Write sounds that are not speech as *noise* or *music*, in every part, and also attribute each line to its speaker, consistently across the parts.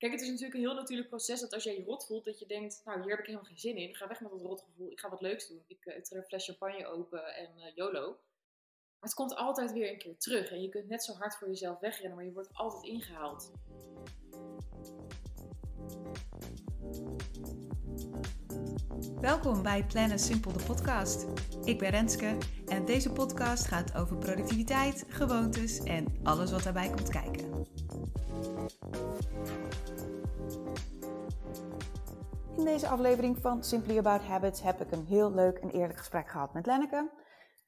Speaker 1: Kijk, het is natuurlijk een heel natuurlijk proces dat als jij je rot voelt, dat je denkt, nou, hier heb ik helemaal geen zin in. Ga weg met dat rotgevoel. Ik ga wat leuks doen. Ik, ik trek een fles champagne open en uh, YOLO. Maar het komt altijd weer een keer terug. En je kunt net zo hard voor jezelf wegrennen, maar je wordt altijd ingehaald.
Speaker 2: Welkom bij Plannen Simpel de podcast. Ik ben Renske en deze podcast gaat over productiviteit, gewoontes en alles wat daarbij komt kijken. In deze aflevering van Simply About Habits heb ik een heel leuk en eerlijk gesprek gehad met Lenneke.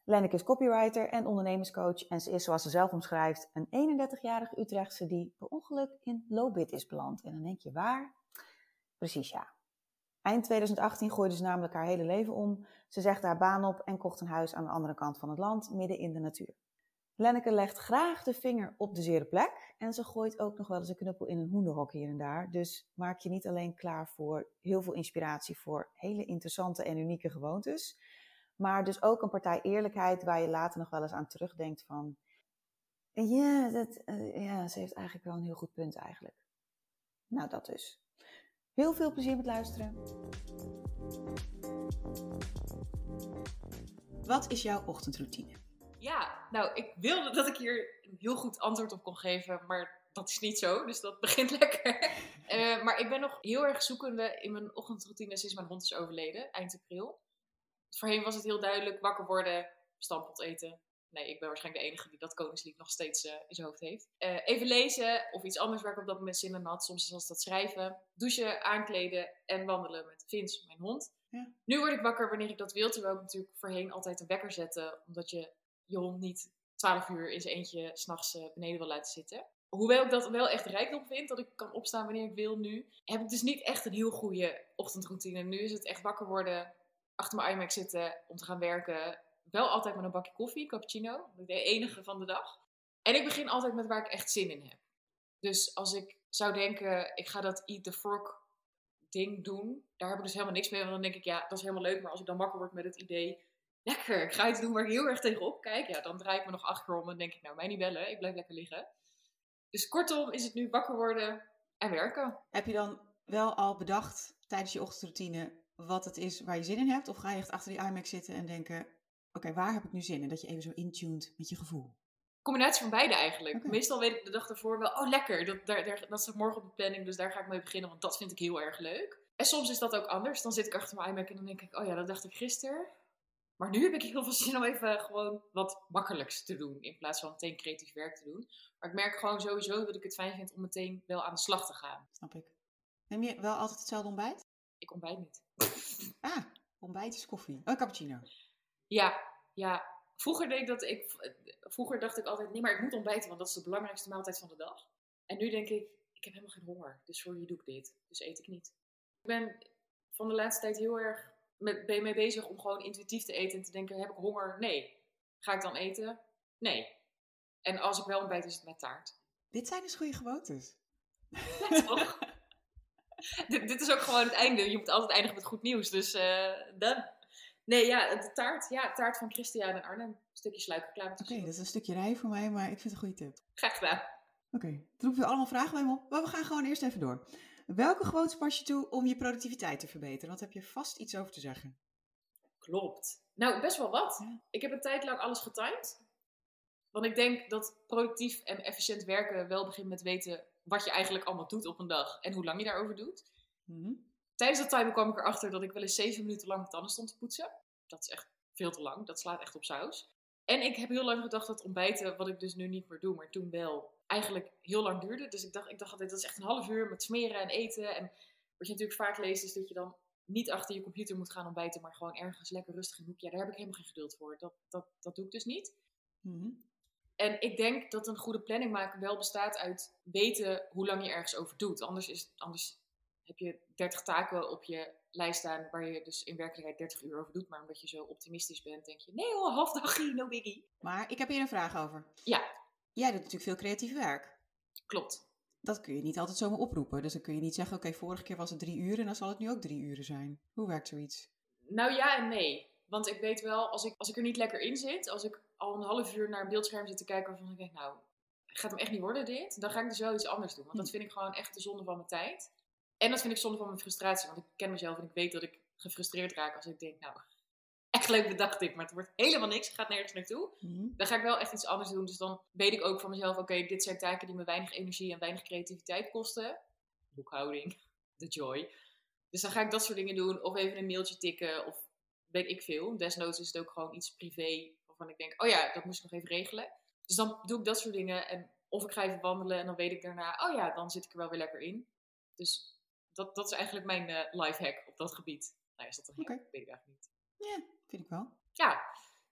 Speaker 2: Lenneke is copywriter en ondernemerscoach en ze is, zoals ze zelf omschrijft, een 31-jarige Utrechtse die per ongeluk in Lowbit is beland. En dan denk je, waar? Precies ja. Eind 2018 gooide ze namelijk haar hele leven om. Ze zegde haar baan op en kocht een huis aan de andere kant van het land, midden in de natuur. Lenneke legt graag de vinger op de zere plek en ze gooit ook nog wel eens een knuppel in een hoenderhok hier en daar. Dus maak je niet alleen klaar voor heel veel inspiratie voor hele interessante en unieke gewoontes, maar dus ook een partij eerlijkheid waar je later nog wel eens aan terugdenkt van, ja, ja, ze heeft eigenlijk wel een heel goed punt eigenlijk. Nou, dat dus. Heel veel plezier met luisteren. Wat is jouw ochtendroutine?
Speaker 1: Ja, nou, ik wilde dat ik hier een heel goed antwoord op kon geven, maar dat is niet zo, dus dat begint *laughs* lekker. Uh, maar ik ben nog heel erg zoekende in mijn ochtendroutine sinds mijn hond is overleden, eind april. Voorheen was het heel duidelijk wakker worden, stampot eten. Nee, ik ben waarschijnlijk de enige die dat koningslied nog steeds uh, in zijn hoofd heeft. Uh, even lezen of iets anders waar ik op dat moment zin in had. Soms was dat schrijven, douchen, aankleden en wandelen met Vince, mijn hond. Ja. Nu word ik wakker wanneer ik dat wil, terwijl ik natuurlijk voorheen altijd een wekker zette, omdat je je niet 12 uur in zijn eentje s'nachts uh, beneden wil laten zitten. Hoewel ik dat wel echt rijkdom vind, dat ik kan opstaan wanneer ik wil nu, heb ik dus niet echt een heel goede ochtendroutine. Nu is het echt wakker worden, achter mijn iMac zitten om te gaan werken. Wel altijd met een bakje koffie, cappuccino. De enige van de dag. En ik begin altijd met waar ik echt zin in heb. Dus als ik zou denken, ik ga dat Eat the Frog ding doen. Daar heb ik dus helemaal niks mee. Want dan denk ik, ja, dat is helemaal leuk. Maar als ik dan wakker word met het idee, lekker, ik ga iets doen waar ik heel erg tegenop kijk. Ja, dan draai ik me nog achterom en denk ik, nou, mij niet bellen. Ik blijf lekker liggen. Dus kortom is het nu wakker worden en werken.
Speaker 2: Heb je dan wel al bedacht tijdens je ochtendroutine wat het is waar je zin in hebt? Of ga je echt achter die iMac zitten en denken, oké, waar heb ik nu zin in? Dat je even zo intuned met je gevoel.
Speaker 1: Combinatie van beide eigenlijk. Okay. Meestal weet ik de dag ervoor wel, oh lekker, dat, daar, daar, dat staat morgen op de planning, dus daar ga ik mee beginnen, want dat vind ik heel erg leuk. En soms is dat ook anders. Dan zit ik achter mijn iMac en dan denk ik, oh ja, dat dacht ik gisteren. Maar nu heb ik heel veel zin om even gewoon wat makkelijks te doen, in plaats van meteen creatief werk te doen. Maar ik merk gewoon sowieso dat ik het fijn vind om meteen wel aan de slag te gaan.
Speaker 2: Snap ik. Neem je wel altijd hetzelfde ontbijt?
Speaker 1: Ik ontbijt niet. *laughs*
Speaker 2: Ah, ontbijt is koffie. Oh, cappuccino.
Speaker 1: Ja, ja. Vroeger, deed ik dat ik, vroeger dacht ik altijd, nee, maar ik moet ontbijten, want dat is de belangrijkste maaltijd van de dag. En nu denk ik, ik heb helemaal geen honger, dus voor wie doe ik dit? Dus eet ik niet. Ik ben van de laatste tijd heel erg met, ben mee bezig om gewoon intuïtief te eten en te denken, heb ik honger? Nee. Ga ik dan eten? Nee. En als ik wel ontbijt, is het met taart.
Speaker 2: Dit zijn dus goede gewoontes.
Speaker 1: Ja, toch? *laughs* dit, dit, is ook gewoon het einde. Je moet altijd eindigen met goed nieuws, dus uh, dan. Nee, ja, de taart. Ja, taart van Christian en Arnhem. Een stukje sluikerklaar.
Speaker 2: Oké, okay, dat is een stukje rij voor mij, maar ik vind het een goede tip.
Speaker 1: Graag gedaan.
Speaker 2: Oké, okay, dan roepen we allemaal vragen bij me op, maar we gaan gewoon eerst even door. Welke gewoontes pas je toe om je productiviteit te verbeteren? Want heb je vast iets over te zeggen.
Speaker 1: Klopt. Nou, best wel wat. Ja. Ik heb een tijd lang alles getimed. Want ik denk dat productief en efficiënt werken wel begint met weten wat je eigenlijk allemaal doet op een dag en hoe lang je daarover doet. Mm -hmm. Tijdens dat timen kwam ik erachter dat ik wel eens zeven minuten lang mijn tanden stond te poetsen. Dat is echt veel te lang. Dat slaat echt op saus. En ik heb heel lang gedacht dat ontbijten, wat ik dus nu niet meer doe, maar toen wel, eigenlijk heel lang duurde. Dus ik dacht, ik dacht altijd, dat is echt een half uur met smeren en eten. En wat je natuurlijk vaak leest, is dat je dan niet achter je computer moet gaan ontbijten, maar gewoon ergens lekker rustig in een hoekje. Ja, daar heb ik helemaal geen geduld voor. Dat, dat, dat doe ik dus niet. Mm -hmm. En ik denk dat een goede planning maken wel bestaat uit weten hoe lang je ergens over doet. Anders, is, anders heb je 30 taken op je lijst staan waar je dus in werkelijkheid 30 uur over doet. Maar omdat je zo optimistisch bent, denk je, nee hoor, half dagje, *laughs* no biggie.
Speaker 2: Maar ik heb hier een vraag over.
Speaker 1: Ja.
Speaker 2: Jij doet natuurlijk veel creatief werk.
Speaker 1: Klopt.
Speaker 2: Dat kun je niet altijd zomaar oproepen. Dus dan kun je niet zeggen, oké, vorige keer was het drie uur en dan zal het nu ook drie uren zijn. Hoe werkt zoiets?
Speaker 1: Nou ja en nee. Want ik weet wel, als ik, als ik er niet lekker in zit, als ik al een half uur naar een beeldscherm zit te kijken waarvan ik denk, nou, gaat hem echt niet worden dit, dan ga ik dus wel iets anders doen. Want dat
Speaker 2: Hm.
Speaker 1: vind ik gewoon echt de zonde van mijn tijd. En dat vind ik zonde van mijn frustratie, want ik ken mezelf en ik weet dat ik gefrustreerd raak als ik denk, nou, leuk bedacht dit, maar het wordt helemaal niks, het gaat nergens naartoe.
Speaker 2: Mhm.
Speaker 1: Dan ga ik wel echt iets anders doen. Dus dan weet ik ook van mezelf, oké, dit zijn taken die me weinig energie en weinig creativiteit kosten. Boekhouding, *laughs* de joy. Dus dan ga ik dat soort dingen doen. Of even een mailtje tikken, of weet ik veel. Desnoods is het ook gewoon iets privé, waarvan ik denk, oh ja, dat moest ik nog even regelen. Dus dan doe ik dat soort dingen. En of ik ga even wandelen en dan weet ik daarna, oh ja, dan zit ik er wel weer lekker in. Dus dat, dat is eigenlijk mijn eh life hack op dat gebied. Nou, is dat een hack? Weet ik eigenlijk niet.
Speaker 2: Ja, vind ik wel.
Speaker 1: Ja,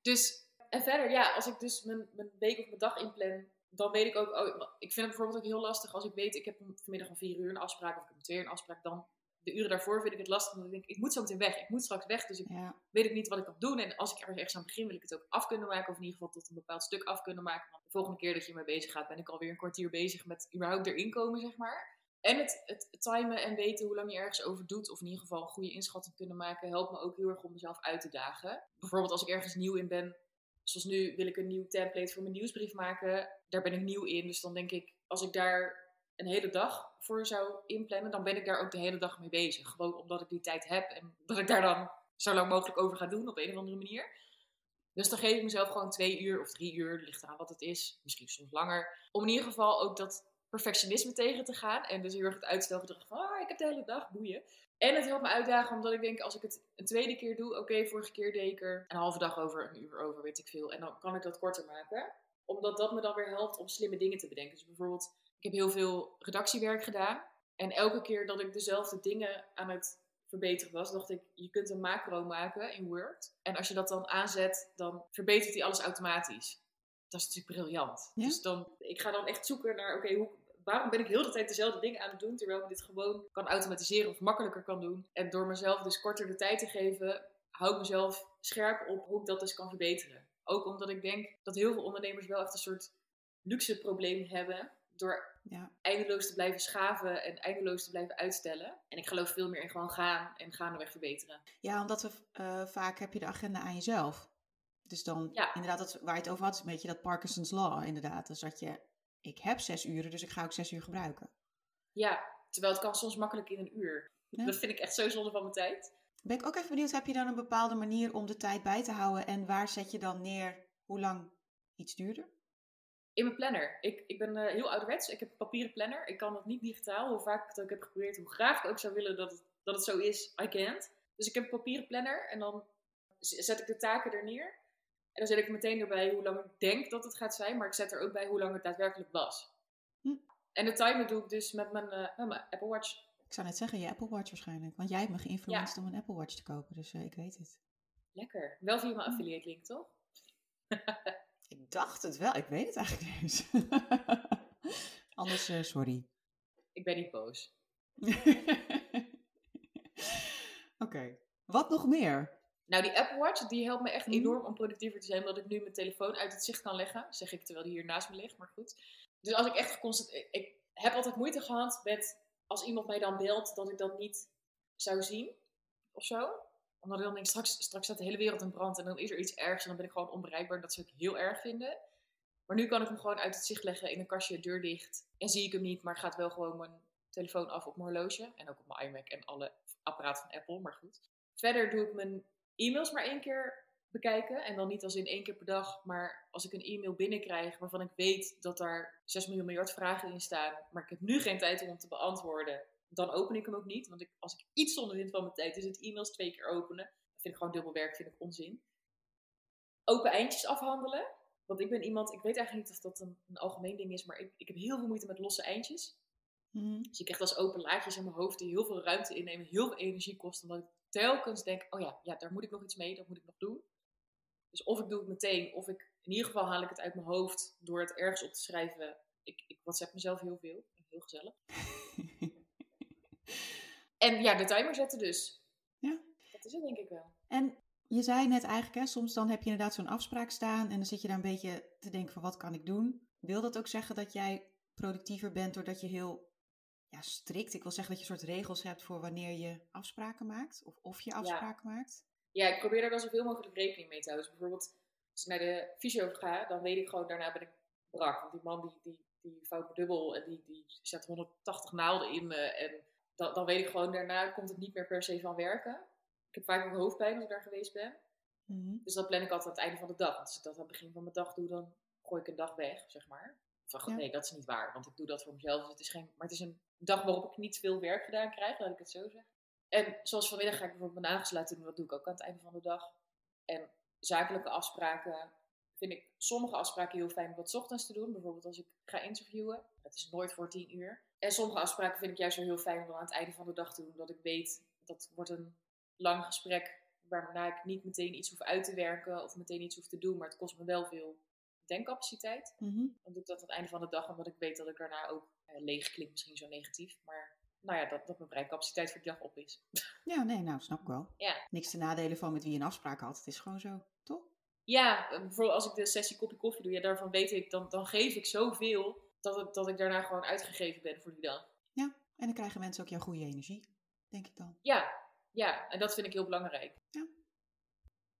Speaker 1: dus en verder, ja, als ik dus mijn, mijn week of mijn dag inplan, dan weet ik ook, oh, ik vind het bijvoorbeeld ook heel lastig als ik weet, ik heb vanmiddag om vier uur een afspraak of ik heb om twee uur een afspraak, dan de uren daarvoor vind ik het lastig, omdat ik denk, ik moet zo meteen weg, ik moet straks weg, dus ik
Speaker 2: Ja.
Speaker 1: weet ik niet wat ik kan doen. En als ik er ergens aan begin, wil ik het ook af kunnen maken, of in ieder geval tot een bepaald stuk af kunnen maken. Want de volgende keer dat je ermee bezig gaat, ben ik alweer een kwartier bezig met überhaupt erin komen, zeg maar. En het, het timen en weten hoe lang je ergens over doet, of in ieder geval een goede inschatting kunnen maken, helpt me ook heel erg om mezelf uit te dagen. Bijvoorbeeld als ik ergens nieuw in ben, zoals nu wil ik een nieuw template voor mijn nieuwsbrief maken. Daar ben ik nieuw in, dus dan denk ik, als ik daar een hele dag voor zou inplannen, dan ben ik daar ook de hele dag mee bezig. Gewoon omdat ik die tijd heb en dat ik daar dan zo lang mogelijk over ga doen op een of andere manier. Dus dan geef ik mezelf gewoon twee uur of drie uur, ligt aan wat het is, misschien soms langer. Om in ieder geval ook dat perfectionisme tegen te gaan. En dus heel erg het uitstelgedrag van, ah, ik heb de hele dag, boeien. En het helpt me uitdagen, omdat ik denk, als ik het een tweede keer doe, oké, vorige keer deed ik er een halve dag over, een uur over, weet ik veel. En dan kan ik dat korter maken. Omdat dat me dan weer helpt om slimme dingen te bedenken. Dus bijvoorbeeld, ik heb heel veel redactiewerk gedaan. En elke keer dat ik dezelfde dingen aan het verbeteren was, dacht ik, je kunt een macro maken in Word. En als je dat dan aanzet, dan verbetert hij alles automatisch. Dat is natuurlijk briljant.
Speaker 2: Ja?
Speaker 1: Dus dan, ik ga dan echt zoeken naar, oké, hoe waarom ben ik heel de tijd dezelfde dingen aan het doen, terwijl ik dit gewoon kan automatiseren of makkelijker kan doen. En door mezelf dus korter de tijd te geven, hou ik mezelf scherp op hoe ik dat dus kan verbeteren. Ook omdat ik denk dat heel veel ondernemers wel echt een soort luxe probleem hebben door
Speaker 2: Ja.
Speaker 1: eindeloos te blijven schaven en eindeloos te blijven uitstellen. En ik geloof veel meer in gewoon gaan en gaandeweg verbeteren.
Speaker 2: Ja, omdat we, eh, vaak heb je de agenda aan jezelf. Dus dan,
Speaker 1: Ja.
Speaker 2: inderdaad, dat, waar je het over had, is een beetje dat Parkinson's Law, inderdaad. Dus dat je, ik heb zes uren, dus ik ga ook zes uur gebruiken.
Speaker 1: Ja, terwijl het kan soms makkelijk in een uur.
Speaker 2: Ja.
Speaker 1: Dat vind ik echt zo zonde van mijn tijd.
Speaker 2: Ben ik ook even benieuwd, heb je dan een bepaalde manier om de tijd bij te houden? En waar zet je dan neer hoe lang iets duurde?
Speaker 1: In mijn planner. Ik, ik ben eh, heel ouderwets. Ik heb een papieren planner. Ik kan dat niet digitaal. Hoe vaak ik het ook heb geprobeerd. Hoe graag ik ook zou willen dat het, dat het zo is. I can't. Dus ik heb een papieren planner. En dan zet ik de taken er neer. En dan zet ik er meteen erbij hoe lang ik denk dat het gaat zijn. Maar ik zet er ook bij hoe lang het daadwerkelijk was.
Speaker 2: Hm.
Speaker 1: En de timer doe ik dus met mijn, eh, met mijn Apple Watch.
Speaker 2: Ik zou net zeggen, je Apple Watch waarschijnlijk. Want jij hebt me geïnfluenced om een Apple Watch te kopen, dus eh, ik weet het.
Speaker 1: Lekker. Wel via mijn
Speaker 2: Hm.
Speaker 1: affiliate link, toch? *laughs*
Speaker 2: Ik dacht het wel, ik weet het eigenlijk niet eens. *laughs* Anders, eh, sorry.
Speaker 1: Ik ben niet boos. *laughs*
Speaker 2: Oké. Wat nog meer?
Speaker 1: Nou, die Apple Watch, die helpt me echt
Speaker 2: Mhm.
Speaker 1: enorm om productiever te zijn, omdat ik nu mijn telefoon uit het zicht kan leggen. Zeg ik terwijl die hier naast me ligt, maar goed. Dus als ik echt geconcentreerd... Ik heb altijd moeite gehad met, als iemand mij dan belt, dat ik dat niet zou zien. Of zo. Omdat ik dan denk, straks, straks staat de hele wereld in brand en dan is er iets ergs en dan ben ik gewoon onbereikbaar. Dat zou ik heel erg vinden. Maar nu kan ik hem gewoon uit het zicht leggen in een kastje, deur dicht. En zie ik hem niet, maar gaat wel gewoon mijn telefoon af op mijn horloge. En ook op mijn iMac en alle apparaten van Apple, maar goed. Verder doe ik mijn e-mails maar één keer bekijken. En dan niet als in één keer per dag, maar als ik een e-mail binnenkrijg waarvan ik weet dat daar 6 miljoen miljard vragen in staan, maar ik heb nu geen tijd om hem te beantwoorden, dan open ik hem ook niet. Want ik, als ik iets zonder vind van mijn tijd, is het e-mails twee keer openen. Dat vind ik gewoon dubbel werk, vind ik onzin. Open eindjes afhandelen. Want ik ben iemand, ik weet eigenlijk niet of dat een, een algemeen ding is, maar ik, ik heb heel veel moeite met losse eindjes.
Speaker 2: Mhm.
Speaker 1: Dus ik krijg als open laadjes in mijn hoofd die heel veel ruimte innemen, heel veel energie kosten. Omdat ik telkens denk, oh ja, ja, daar moet ik nog iets mee, dat moet ik nog doen. Dus of ik doe het meteen, of ik, in ieder geval haal ik het uit mijn hoofd door het ergens op te schrijven. Ik, ik WhatsApp mezelf heel veel, heel gezellig. *laughs* En ja, de timer zetten dus.
Speaker 2: Ja.
Speaker 1: Dat is het denk ik wel.
Speaker 2: En je zei net eigenlijk, hè, soms dan heb je inderdaad zo'n afspraak staan en dan zit je daar een beetje te denken van wat kan ik doen? Wil dat ook zeggen dat jij productiever bent doordat je heel ja, strikt, ik wil zeggen dat je een soort regels hebt voor wanneer je afspraken maakt of of je afspraken maakt?
Speaker 1: Ja, ik probeer daar wel zoveel mogelijk rekening mee te houden. Dus bijvoorbeeld, als ik naar de fysio ga, dan weet ik gewoon, daarna ben ik brak. Want die man die, die die vouwt me dubbel en die, die zet 180 naalden in me. En dan, dan weet ik gewoon, daarna komt het niet meer per se van werken. Ik heb vaak ook hoofdpijn als ik daar geweest ben.
Speaker 2: Mhm.
Speaker 1: Dus dat plan ik altijd aan het einde van de dag. Want als ik dat aan het begin van mijn dag doe, dan gooi ik een dag weg, zeg maar. Van,
Speaker 2: Ja.
Speaker 1: Nee, dat is niet waar, want ik doe dat voor mezelf. Dus het is geen, maar het is een dag waarop ik niet veel werk gedaan krijg, laat ik het zo zeggen. En zoals vanmiddag ga ik bijvoorbeeld mijn nagels laten doen. Dat doe ik ook aan het einde van de dag. En zakelijke afspraken vind ik sommige afspraken heel fijn om dat 's ochtends te doen. Bijvoorbeeld als ik ga interviewen. Dat is nooit voor tien uur. En sommige afspraken vind ik juist wel heel fijn om dan aan het einde van de dag te doen. Dat ik weet, dat wordt een lang gesprek waarna ik niet meteen iets hoef uit te werken of meteen iets hoef te doen. Maar het kost me wel veel denkcapaciteit.
Speaker 2: Mhm.
Speaker 1: Dan doe ik dat aan het einde van de dag, omdat ik weet dat ik daarna ook eh, leeg klinkt misschien zo negatief. Maar nou ja, dat, dat mijn breincapaciteit voor die dag op is. *laughs*
Speaker 2: Ja, nee, nou, snap ik wel.
Speaker 1: Ja.
Speaker 2: Niks te nadelen van met wie je een afspraak had. Het is gewoon zo, toch?
Speaker 1: Ja, eh, bijvoorbeeld als ik de sessie kopje koffie doe, ja, daarvan weet ik, dan, dan geef ik zoveel dat, het, dat ik daarna gewoon uitgegeven ben voor die dag.
Speaker 2: En dan krijgen mensen ook jouw goede energie, denk ik dan.
Speaker 1: Ja, ja, en dat vind ik heel belangrijk.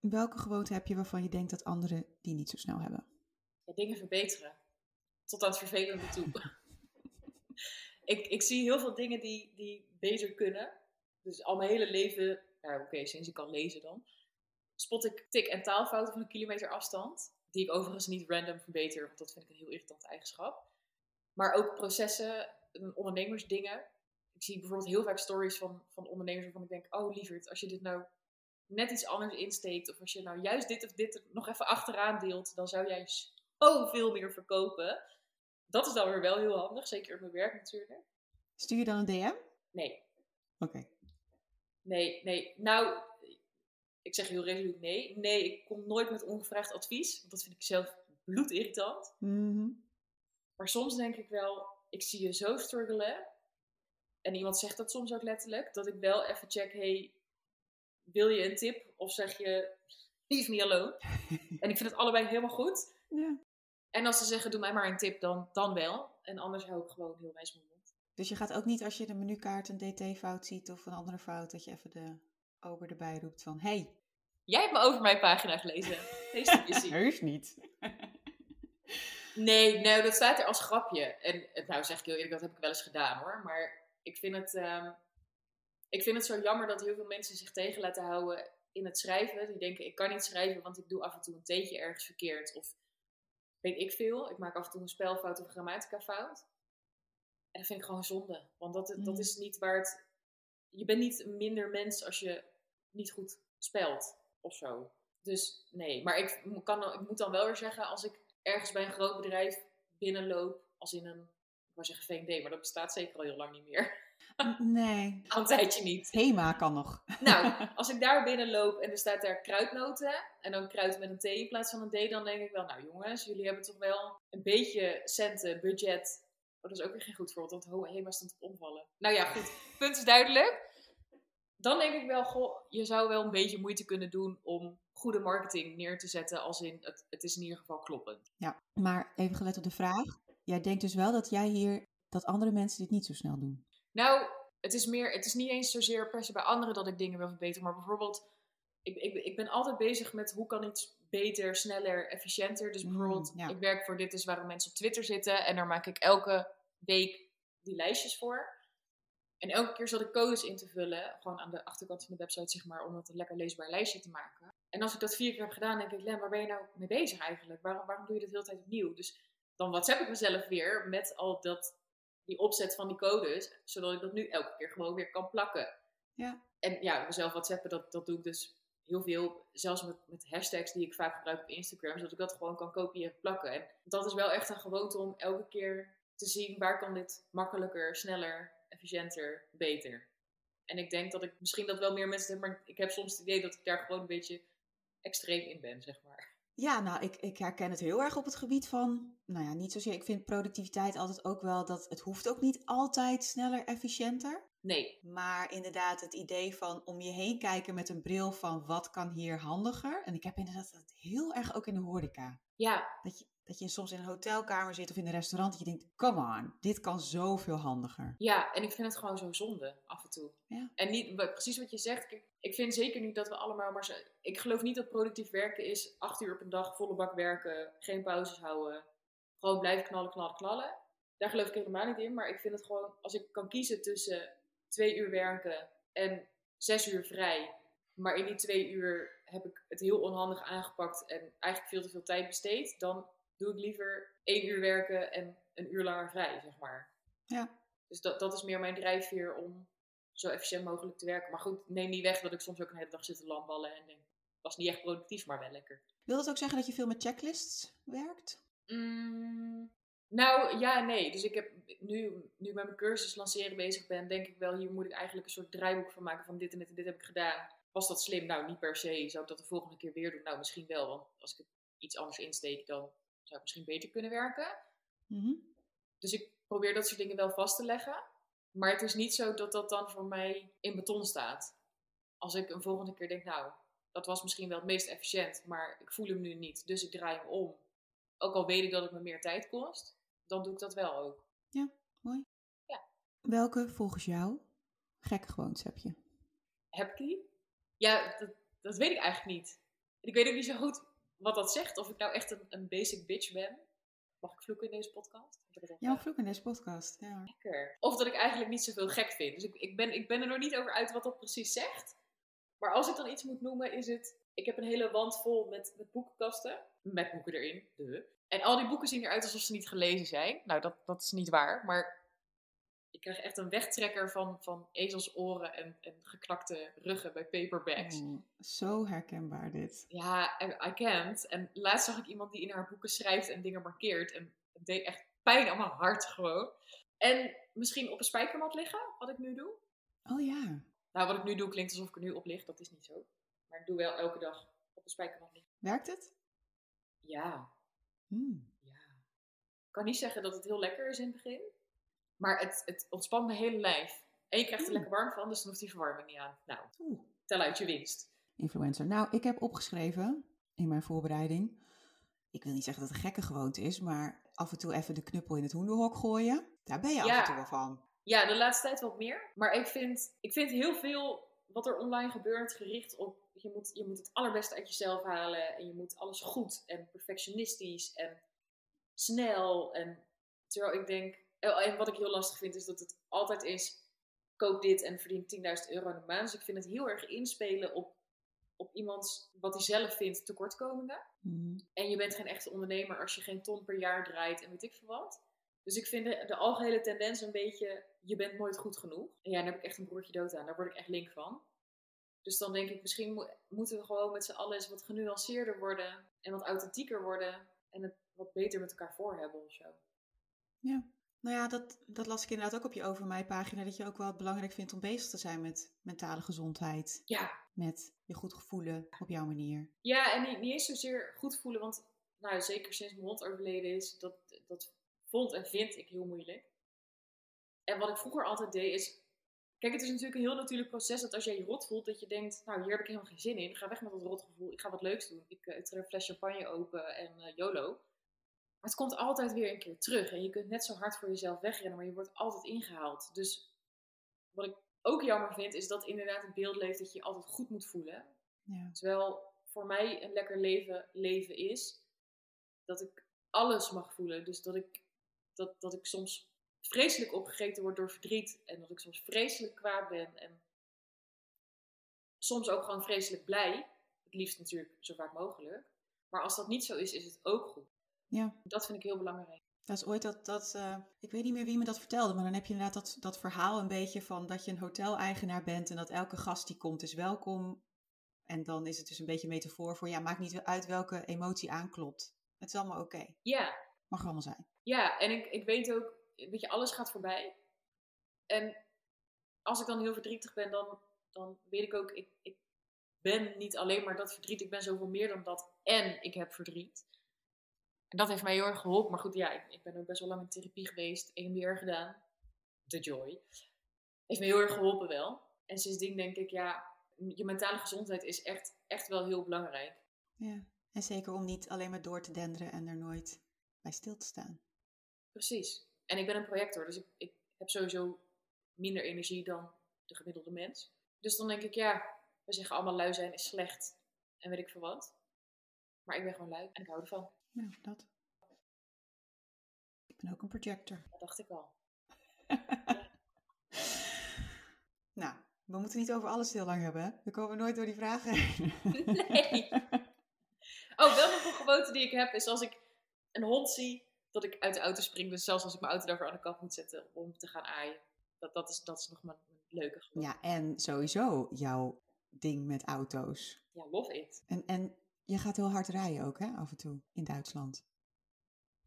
Speaker 2: Welke gewoonte heb je waarvan je denkt dat anderen die niet zo snel hebben?
Speaker 1: Ja, dingen verbeteren. Tot aan het vervelende toe. *laughs* ik, ik zie heel veel dingen die, die beter kunnen. Dus al mijn hele leven, nou oké, sinds ik kan lezen dan, spot ik tik- en taalfouten van een kilometer afstand. Die ik overigens niet random verbeter, want dat vind ik een heel irritant eigenschap. Maar ook processen, en ondernemersdingen. Ik zie bijvoorbeeld heel vaak stories van, van ondernemers waarvan ik denk, oh lieverd, als je dit nou net iets anders insteekt, of als je nou juist dit of dit nog even achteraan deelt, dan zou jij zoveel meer verkopen. Dat is dan weer wel heel handig, zeker op mijn werk natuurlijk.
Speaker 2: Stuur je dan een DM?
Speaker 1: Nee,
Speaker 2: Oké.
Speaker 1: nee, nee. Nou, ik zeg heel resoluut nee. Nee, ik kom nooit met ongevraagd advies, want dat vind ik zelf bloedirritant.
Speaker 2: Mhm.
Speaker 1: Maar soms denk ik wel, ik zie je zo struggelen. En iemand zegt dat soms ook letterlijk, dat ik wel even check, hey, wil je een tip? Of zeg je, leave me alone. *laughs* en ik vind het allebei helemaal goed.
Speaker 2: Ja.
Speaker 1: En als ze zeggen, doe mij maar een tip, dan, dan wel. En anders hou ik gewoon heel wijs mijn mond.
Speaker 2: Dus je gaat ook niet als je de menukaart een dt-fout ziet of een andere fout, dat je even de ober erbij roept van, hey,
Speaker 1: Jij hebt me over mijn pagina gelezen. Deze zien. *laughs*
Speaker 2: heus niet.
Speaker 1: Nee, nou, dat staat er als grapje. En eh, nou zeg ik heel eerlijk, dat heb ik wel eens gedaan hoor. Maar ik vind het, ehm, ik vind het zo jammer dat heel veel mensen zich tegen laten houden in het schrijven. Die denken, ik kan niet schrijven, want ik doe af en toe een teetje ergens verkeerd. Of weet ik veel. Ik maak af en toe een spelfout of een grammatica fout. En dat vind ik gewoon zonde. Want dat, dat
Speaker 2: Mm.
Speaker 1: is niet waar het... Je bent niet minder mens als je niet goed spelt of zo. Dus nee, maar ik, kan, ik moet dan wel weer zeggen, als ik ergens bij een groot bedrijf binnenloop, als in een, ik wou zeggen VND, maar dat bestaat zeker al heel lang niet meer. *laughs*
Speaker 2: Nee.
Speaker 1: Al een tijdje niet.
Speaker 2: Hema kan nog. *laughs*
Speaker 1: Nou, *laughs* als ik daar binnenloop en er staat daar kruidnoten, en dan kruid met een T in plaats van een D, dan denk ik wel, nou jongens, jullie hebben toch wel een beetje centen, budget. Oh, dat is ook weer geen goed voorbeeld, want Hema stond op omvallen. Nou ja, goed, punt is duidelijk. Dan denk ik wel, goh, je zou wel een beetje moeite kunnen doen om goede marketing neer te zetten, als in, het, het is in ieder geval kloppend.
Speaker 2: Ja, maar even gelet op de vraag. Jij denkt dus wel dat jij hier, dat andere mensen dit niet zo snel doen.
Speaker 1: Nou, het is meer, het is niet eens zozeer per se bij anderen dat ik dingen wil verbeteren, maar bijvoorbeeld, ik, ik, ik ben altijd bezig met hoe kan iets beter, sneller, efficiënter. Dus
Speaker 2: Mm,
Speaker 1: bijvoorbeeld,
Speaker 2: ja.
Speaker 1: ik werk voor Dit is waarom mensen op Twitter zitten en daar maak ik elke week die lijstjes voor. En elke keer zat ik codes in te vullen, gewoon aan de achterkant van de website, zeg maar, om het een lekker leesbaar lijstje te maken. En als ik dat vier keer heb gedaan, denk ik, Len, waar ben je nou mee bezig eigenlijk? Waarom, waarom doe je dit de hele tijd opnieuw? Dus dan WhatsApp ik mezelf weer met al dat, die opzet van die codes, zodat ik dat nu elke keer gewoon weer kan plakken.
Speaker 2: Ja.
Speaker 1: En ja, mezelf WhatsAppen, dat, dat doe ik dus heel veel, zelfs met, met hashtags die ik vaak gebruik op Instagram, zodat ik dat gewoon kan kopiëren en plakken. En dat is wel echt een gewoonte om elke keer te zien waar kan dit makkelijker, sneller, efficiënter, beter. En ik denk dat ik misschien dat wel meer mensen maar ik heb soms het idee dat ik daar gewoon een beetje extreem in ben, zeg maar.
Speaker 2: Ja, nou, ik, ik herken het heel erg op het gebied van, nou ja, niet zozeer. Ik vind productiviteit altijd ook wel dat het hoeft ook niet altijd sneller, efficiënter.
Speaker 1: Nee,
Speaker 2: Maar inderdaad het idee van om je heen kijken met een bril van wat kan hier handiger. En ik heb inderdaad dat heel erg ook in de horeca.
Speaker 1: Ja,
Speaker 2: Dat je, dat je soms in een hotelkamer zit of in een restaurant. Dat je denkt, come on, dit kan zoveel handiger.
Speaker 1: Ja, en ik vind het gewoon zo zonde af en toe.
Speaker 2: Ja.
Speaker 1: En niet, precies wat je zegt, kijk, ik vind zeker niet dat we allemaal maar zo, Ik geloof niet dat productief werken is acht uur op een dag, volle bak werken, geen pauzes houden, gewoon blijven knallen, knallen, knallen. daar geloof ik helemaal niet in. Maar ik vind het gewoon, als ik kan kiezen tussen twee uur werken en zes uur vrij. Maar in die twee uur heb ik het heel onhandig aangepakt en eigenlijk veel te veel tijd besteed. Dan doe ik liever één uur werken en een uur langer vrij, zeg maar.
Speaker 2: Ja.
Speaker 1: Dus dat, dat is meer mijn drijfveer om zo efficiënt mogelijk te werken. Maar goed, neem niet weg dat ik soms ook een hele dag zit te lamballen en denk, was niet echt productief, maar wel lekker.
Speaker 2: Wil dat ook zeggen dat je veel met checklists werkt?
Speaker 1: Mm, nou, ja en nee. Dus ik heb nu, nu ik met mijn cursus lanceren bezig ben, denk ik wel, hier moet ik eigenlijk een soort draaiboek van maken van dit en dit en dit heb ik gedaan. Was dat slim? Nou, niet per se. Zou ik dat de volgende keer weer doen? Nou, misschien wel. Want als ik het iets anders insteek, dan zou het misschien beter kunnen werken.
Speaker 2: Mhm.
Speaker 1: Dus ik probeer dat soort dingen wel vast te leggen. Maar het is niet zo dat dat dan voor mij in beton staat. Als ik een volgende keer denk, nou, dat was misschien wel het meest efficiënt, maar ik voel hem nu niet, dus ik draai hem om. Ook al weet ik dat het me meer tijd kost, dan doe ik dat wel ook.
Speaker 2: Welke volgens jou gekke gewoontes heb je?
Speaker 1: Heb ik die? Ja, dat, dat weet ik eigenlijk niet. Ik weet ook niet zo goed wat dat zegt. Of ik nou echt een, een basic bitch ben. Mag ik vloeken in deze podcast? Ik heb het al
Speaker 2: Jouw vloek in deze podcast, ja.
Speaker 1: lekker. Of dat ik eigenlijk niet zoveel gek vind. Dus ik, ik, ben, ik ben er nog niet over uit wat dat precies zegt. Maar als ik dan iets moet noemen, is het... Ik heb een hele wand vol met, met boekenkasten. Met boeken erin. Duh. En al die boeken zien eruit alsof ze niet gelezen zijn. Nou, dat, dat is niet waar. Maar ik krijg echt een wegtrekker van, van ezelsoren en, en geknakte ruggen bij paperbacks.
Speaker 2: Oh, zo herkenbaar dit.
Speaker 1: Ja, I I can't. En laatst zag ik iemand die in haar boeken schrijft en dingen markeert. En het deed echt pijn aan mijn hart gewoon. En misschien op een spijkermat liggen, wat ik nu doe.
Speaker 2: Oh ja.
Speaker 1: Nou, wat ik nu doe klinkt alsof ik er nu op lig. Dat is niet zo. Maar ik doe wel elke dag op een spijkermat liggen.
Speaker 2: Werkt het?
Speaker 1: Ja,
Speaker 2: Hmm.
Speaker 1: ja. Ik kan niet zeggen dat het heel lekker is in het begin. Maar het, het ontspant mijn hele lijf. En je krijgt er lekker warm van, dus dan hoeft die verwarming niet aan. Nou, tel uit je winst.
Speaker 2: Influencer. Nou, ik heb opgeschreven in mijn voorbereiding. Ik wil niet zeggen dat het een gekke gewoonte is, maar af en toe even de knuppel in het hoenderhok gooien. Daar ben je af en toe wel van.
Speaker 1: Ja, de laatste tijd wat meer. Maar ik vind, ik vind heel veel wat er online gebeurt gericht op... Je moet, je moet het allerbeste uit jezelf halen. En je moet alles goed en perfectionistisch en snel. En terwijl ik denk... oh, En wat ik heel lastig vind is dat het altijd is... Koop dit en verdien 10.000 euro in de maand. Dus ik vind het heel erg inspelen op, op iemands... Wat hij zelf vindt tekortkomingen.
Speaker 2: Mhm.
Speaker 1: En je bent geen echte ondernemer als je geen ton per jaar draait en weet ik veel wat. Dus ik vind de, de algehele tendens een beetje, je bent nooit goed genoeg. En ja, daar heb ik echt een broertje dood aan. Daar word ik echt link van. Dus dan denk ik, misschien mo- moeten we gewoon met z'n allen eens wat genuanceerder worden. En wat authentieker worden. En het wat beter met elkaar voor hebben of zo.
Speaker 2: Nou ja, dat, dat las ik inderdaad ook op je Over Mij pagina. Dat je ook wel het belangrijk vindt om bezig te zijn met mentale gezondheid.
Speaker 1: Ja,
Speaker 2: Met je goed gevoelen op jouw manier.
Speaker 1: ja en niet, niet eens zozeer goed voelen. Want nou, zeker sinds mijn hond overleden is, dat, dat vond en vind ik heel moeilijk. En wat ik vroeger altijd deed is... Kijk, het is natuurlijk een heel natuurlijk proces dat als jij je rot voelt, dat je denkt, nou hier heb ik helemaal geen zin in. Ga weg met dat rotgevoel. Ik ga wat leuks doen. Ik, eh, trek een fles champagne open en eh, YOLO. Maar het komt altijd weer een keer terug. En je kunt net zo hard voor jezelf wegrennen, maar je wordt altijd ingehaald. Dus wat ik ook jammer vind, is dat inderdaad het beeld leeft dat je je altijd goed moet voelen.
Speaker 2: Ja.
Speaker 1: Terwijl voor mij een lekker leven, leven is dat ik alles mag voelen. Dus dat ik, dat, dat ik soms vreselijk opgegeten word door verdriet. En dat ik soms vreselijk kwaad ben. En soms ook gewoon vreselijk blij. Het liefst natuurlijk zo vaak mogelijk. Maar als dat niet zo is, is het ook goed.
Speaker 2: Ja.
Speaker 1: Dat vind ik heel belangrijk.
Speaker 2: Dat is ooit dat, dat eh, ik weet niet meer wie me dat vertelde, maar dan heb je inderdaad dat, dat verhaal een beetje van dat je een hoteleigenaar bent en dat elke gast die komt is welkom. En dan is het dus een beetje een metafoor voor, ja, maakt niet uit welke emotie aanklopt. Het is allemaal oké.
Speaker 1: Ja,
Speaker 2: Mag er allemaal zijn.
Speaker 1: Ja, en ik, ik weet ook, weet je, alles gaat voorbij. En als ik dan heel verdrietig ben, dan, dan weet ik ook, ik, ik ben niet alleen maar dat verdriet, ik ben zoveel meer dan dat. En ik heb verdriet. En dat heeft mij heel erg geholpen. Maar goed, ja, ik, ik ben ook best wel lang in therapie geweest, EMDR gedaan. The joy. Heeft me heel erg geholpen wel. En sindsdien denk ik, ja, je mentale gezondheid is echt, echt wel heel belangrijk.
Speaker 2: Ja. En zeker om niet alleen maar door te denderen en er nooit bij stil te staan.
Speaker 1: Precies. En ik ben een projector, dus ik, ik heb sowieso minder energie dan de gemiddelde mens. Dus dan denk ik, ja, we zeggen allemaal lui zijn is slecht en weet ik veel wat. Maar ik ben gewoon lui en ik hou ervan.
Speaker 2: Nou, dat. Ik ben ook een projector.
Speaker 1: Dat dacht ik al. *laughs*
Speaker 2: nou, we moeten niet over alles heel lang hebben. Hè? We komen nooit door die vragen. *laughs*
Speaker 1: Nee. *laughs* Oh, wel nog een gewoonte die ik heb is als ik een hond zie, dat ik uit de auto spring. Dus zelfs als ik mijn auto daarvoor aan de kant moet zetten om te gaan aaien. Dat, dat, is, dat is nog mijn, mijn leuke gewoonte.
Speaker 2: Ja, en sowieso jouw ding met auto's.
Speaker 1: Ja, love it.
Speaker 2: En, en je gaat heel hard rijden ook, hè, af en toe, in Duitsland.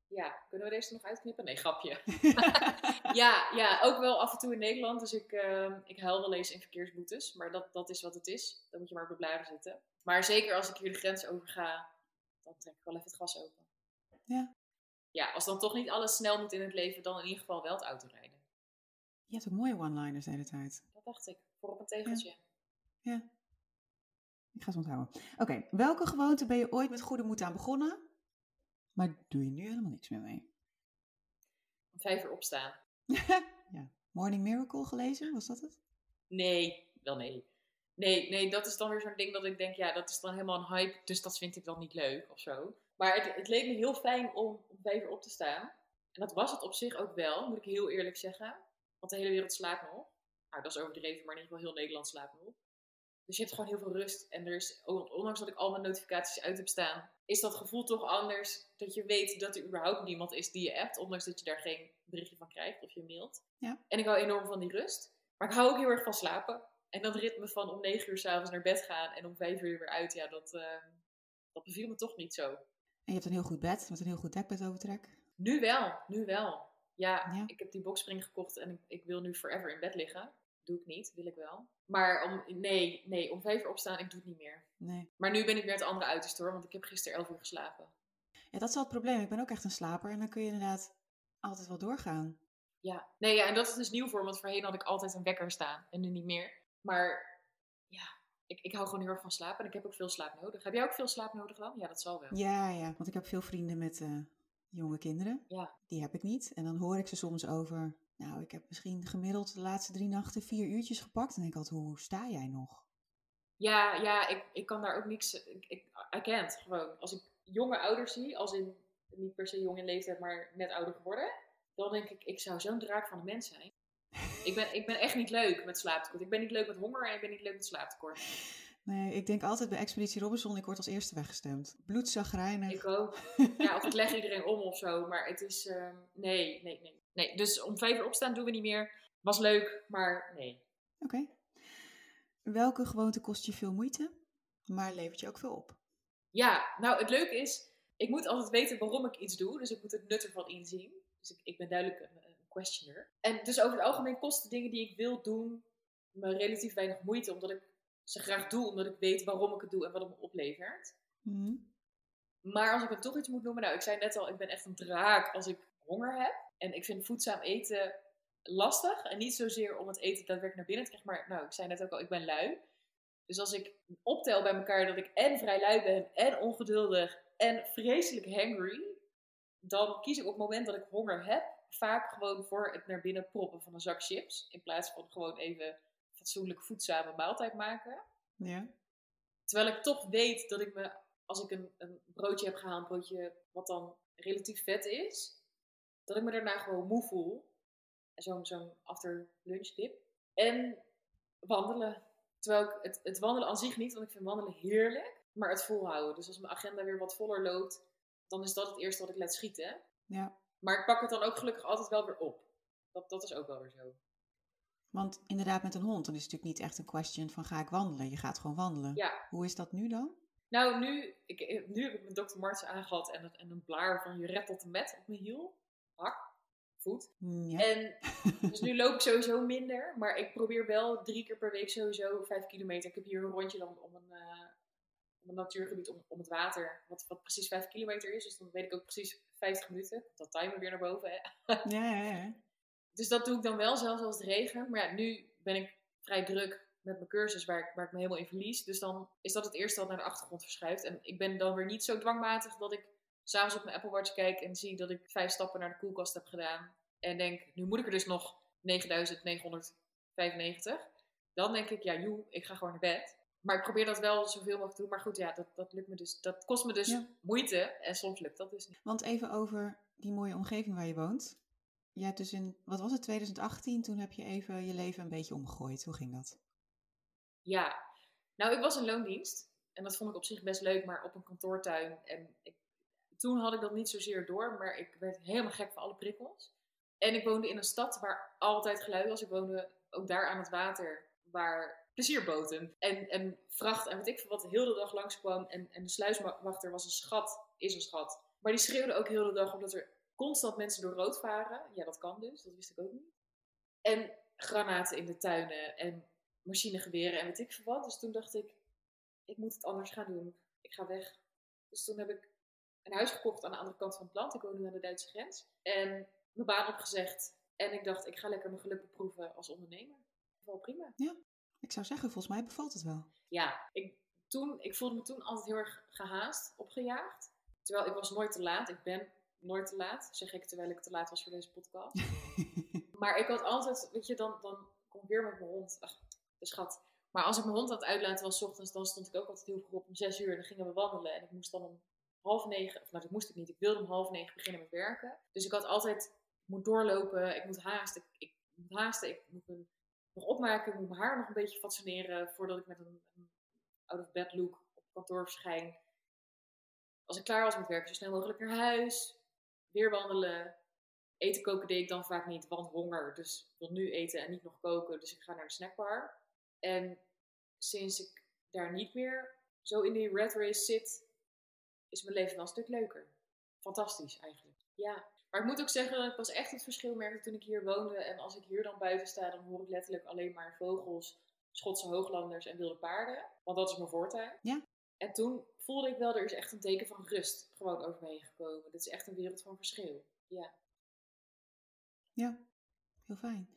Speaker 1: Ja, kunnen we deze nog uitknippen? Nee, grapje. *laughs* *laughs* ja, ja, ook wel af en toe in Nederland. Dus ik, ehm, ik huil wel eens in verkeersboetes. Maar dat, dat is wat het is. Dan moet je maar op blijven zitten. Maar zeker als ik hier de grens over ga, dan trek ik wel even het gas open.
Speaker 2: Ja.
Speaker 1: Ja, als dan toch niet alles snel moet in het leven, dan in ieder geval wel het autorijden.
Speaker 2: Je hebt ook mooie one-liners de hele tijd.
Speaker 1: Dat dacht ik. Voor op een tegeltje.
Speaker 2: Ja. Ik ga ze onthouden. Oké, welke gewoonte ben je ooit met goede moed aan begonnen? Maar doe je nu helemaal niks meer mee?
Speaker 1: Om vijf uur opstaan. *laughs*
Speaker 2: ja. Morning Miracle gelezen, was dat het?
Speaker 1: Nee, wel nee. Nee, nee, dat is dan weer zo'n ding dat ik denk, ja, dat is dan helemaal een hype, dus dat vind ik dan niet leuk of zo. Maar het, het leek me heel fijn om om vijf uur op te staan. En dat was het op zich ook wel, moet ik heel eerlijk zeggen. Want de hele wereld slaapt nog. Nou, dat is overdreven, maar in ieder geval heel Nederland slaapt nog. Dus je hebt gewoon heel veel rust. En er is, ondanks dat ik al mijn notificaties uit heb staan, is dat gevoel toch anders. Dat je weet dat er überhaupt niemand is die je appt, ondanks dat je daar geen berichtje van krijgt of je mailt.
Speaker 2: Ja.
Speaker 1: En ik hou enorm van die rust. Maar ik hou ook heel erg van slapen. En dat ritme van om negen uur s'avonds naar bed gaan en om vijf uur weer uit, ja, dat, eh, dat beviel me toch niet zo.
Speaker 2: En je hebt een heel goed bed, met een heel goed dekbed overtrek.
Speaker 1: Nu wel, nu wel. Ja,
Speaker 2: Ja.
Speaker 1: ik heb die boxspring gekocht en ik, ik wil nu forever in bed liggen. Doe ik niet, wil ik wel. Maar om, nee, nee, om vijf uur opstaan, ik doe het niet meer.
Speaker 2: Nee.
Speaker 1: Maar nu ben ik weer het andere uiterste hoor, want ik heb gisteren elf uur geslapen.
Speaker 2: Ja, dat is wel het probleem. Ik ben ook echt een slaper en dan kun je inderdaad altijd wel doorgaan.
Speaker 1: Ja, nee, ja, en dat is dus nieuw voor me, want voorheen had ik altijd een wekker staan en nu niet meer. Maar ja, ik, ik hou gewoon heel erg van slapen en ik heb ook veel slaap nodig. Heb jij ook veel slaap nodig dan? Ja, dat zal wel.
Speaker 2: Ja, ja. Want ik heb veel vrienden met eh, jonge kinderen.
Speaker 1: Ja.
Speaker 2: Die heb ik niet. En dan hoor ik ze soms over... Nou, ik heb misschien gemiddeld de laatste drie nachten vier uurtjes gepakt. En denk ik altijd, hoe sta jij nog?
Speaker 1: Ja, ja ik, ik kan daar ook niks. Ik, ik, I can't gewoon. Als ik jonge ouders zie, als in niet per se jong in leeftijd, maar net ouder geworden, dan denk ik, ik zou zo'n draak van de mens zijn. *laughs* Ik ben, ik ben echt niet leuk met slaaptekort. Ik ben niet leuk met honger en ik ben niet leuk met slaaptekort.
Speaker 2: Nee, ik denk altijd bij Expeditie Robinson, ik word als eerste weggestemd. Bloedzagrijnig.
Speaker 1: Ik ook. *laughs* Ja, of ik leg iedereen om of zo, maar het is. ehm, nee, nee, nee. Nee, dus om vijf uur opstaan doen we niet meer. Was leuk, maar nee.
Speaker 2: Oké. Welke gewoonte kost je veel moeite, maar levert je ook veel op?
Speaker 1: Ja, nou het leuke is, ik moet altijd weten waarom ik iets doe. Dus ik moet het nut ervan inzien. Dus ik, ik ben duidelijk een, een questioner. En dus over het algemeen kosten dingen die ik wil doen me relatief weinig moeite. Omdat ik ze graag doe, omdat ik weet waarom ik het doe en wat het me oplevert.
Speaker 2: Mhm.
Speaker 1: Maar als ik dan toch iets moet noemen, nou ik zei net al, ik ben echt een draak als ik honger heb. En ik vind voedzaam eten lastig. En niet zozeer om het eten daadwerkelijk naar binnen te krijgen. Maar nou, ik zei net ook al, ik ben lui. Dus als ik optel bij elkaar dat ik en vrij lui ben, en ongeduldig, en vreselijk hangry, dan kies ik op het moment dat ik honger heb, vaak gewoon voor het naar binnen proppen van een zak chips. In plaats van gewoon even fatsoenlijk voedzame maaltijd maken.
Speaker 2: Ja.
Speaker 1: Terwijl ik toch weet dat ik me, als ik een, een broodje heb gehaald, een broodje wat dan relatief vet is, dat ik me daarna gewoon moe voel. En Zo'n zo'n after lunch dip. En wandelen. Terwijl ik het, het wandelen aan zich niet, want ik vind wandelen heerlijk. Maar het volhouden. Dus als mijn agenda weer wat voller loopt, dan is dat het eerste wat ik laat schieten.
Speaker 2: ja.
Speaker 1: Maar ik pak het dan ook gelukkig altijd wel weer op. Dat, dat is ook wel weer zo.
Speaker 2: Want inderdaad, met een hond, dan is het natuurlijk niet echt een question van ga ik wandelen. Je gaat gewoon wandelen.
Speaker 1: Ja,
Speaker 2: Hoe is dat nu dan?
Speaker 1: Nou, nu, ik, nu heb ik mijn dokter Martens aangehad en, een- en een blaar van je red tot en met op mijn hiel. Hak, voet.
Speaker 2: Mm, Ja.
Speaker 1: En *laughs* dus nu loop ik sowieso minder, maar ik probeer wel drie keer per week sowieso vijf kilometer. Ik heb hier een rondje dan om een, eh, om een natuurgebied om, om het water, wat, wat precies vijf kilometer is. Dus dan weet ik ook precies 50 minuten. Dat timer weer naar boven. Hè? *laughs*
Speaker 2: ja, ja, ja.
Speaker 1: Dus dat doe ik dan wel, zelfs als het regent. Maar ja, nu ben ik vrij druk met mijn cursus waar ik, waar ik me helemaal in verlies. Dus dan is dat het eerste wat naar de achtergrond verschuift. En ik ben dan weer niet zo dwangmatig dat ik s'avonds op mijn Apple Watch kijk en zie dat ik vijf stappen naar de koelkast heb gedaan. En denk, nu moet ik er dus nog 9995. Dan denk ik, ja joe, ik ga gewoon naar bed. Maar ik probeer dat wel zoveel mogelijk te doen. Maar goed, ja, dat, dat lukt me dus. Dat kost me dus
Speaker 2: Ja.
Speaker 1: moeite. En soms lukt dat dus niet.
Speaker 2: Want even over die mooie omgeving waar je woont. Jij hebt dus in, wat was het, 2018, toen heb je even je leven een beetje omgegooid. Hoe ging dat?
Speaker 1: Ja, nou ik was in loondienst. En dat vond ik op zich best leuk, maar op een kantoortuin. En ik, toen had ik dat niet zozeer door, maar ik werd helemaal gek van alle prikkels. En ik woonde in een stad waar altijd geluid was. Ik woonde ook daar aan het water, waar plezierboten en, en vracht en weet ik veel wat heel de dag langskwam. En, en de sluiswachter was een schat, is een schat. Maar die schreeuwde ook heel de dag omdat er constant mensen door rood varen. Ja, dat kan dus, dat wist ik ook niet. En granaten in de tuinen en machinegeweren en weet ik veel wat. Dus toen dacht ik, ik moet het anders gaan doen. Ik ga weg. Dus toen heb ik een huis gekocht aan de andere kant van het land. Ik woon nu aan de Duitse grens. En mijn baan opgezegd. En ik dacht, ik ga lekker mijn geluk beproeven als ondernemer. Wel prima.
Speaker 2: Ja, ik zou zeggen, volgens mij bevalt het wel.
Speaker 1: Ja, ik, toen, ik voelde me toen altijd heel erg gehaast, opgejaagd. Terwijl ik was nooit te laat. Ik ben nooit te laat, zeg ik terwijl ik te laat was voor deze podcast. *laughs* maar ik had altijd, weet je, dan, dan kom ik weer met mijn hond. Ach, de schat. Maar als ik mijn hond aan het uitlaten was, ochtends, dan stond ik ook altijd heel vroeg op om zes uur. En dan gingen we wandelen. En ik moest dan om half negen, of nou dat moest ik niet, ik wilde om half negen beginnen met werken. Dus ik had altijd, moet doorlopen, ik moet haasten, ik, moet haasten, ik moet me nog opmaken, ik moet mijn haar nog een beetje fatsoeneren voordat ik met een, een out-of-bed look op kantoor verschijn. Als ik klaar was met werken, zo snel mogelijk naar huis, weer wandelen. Eten koken deed ik dan vaak niet, want honger. Dus ik wil nu eten en niet nog koken, dus ik ga naar de snackbar. En sinds ik daar niet meer zo in die red race zit, is mijn leven wel een stuk leuker. Fantastisch eigenlijk. Ja. Maar ik moet ook zeggen dat ik pas echt het verschil merkte toen ik hier woonde. En als ik hier dan buiten sta, dan hoor ik letterlijk alleen maar vogels, Schotse hooglanders en wilde paarden. Want dat is mijn voortuin.
Speaker 2: Ja.
Speaker 1: En toen voelde ik wel, er is echt een teken van rust gewoon over me heen gekomen. Dit is echt een wereld van verschil. Ja.
Speaker 2: Ja, heel fijn.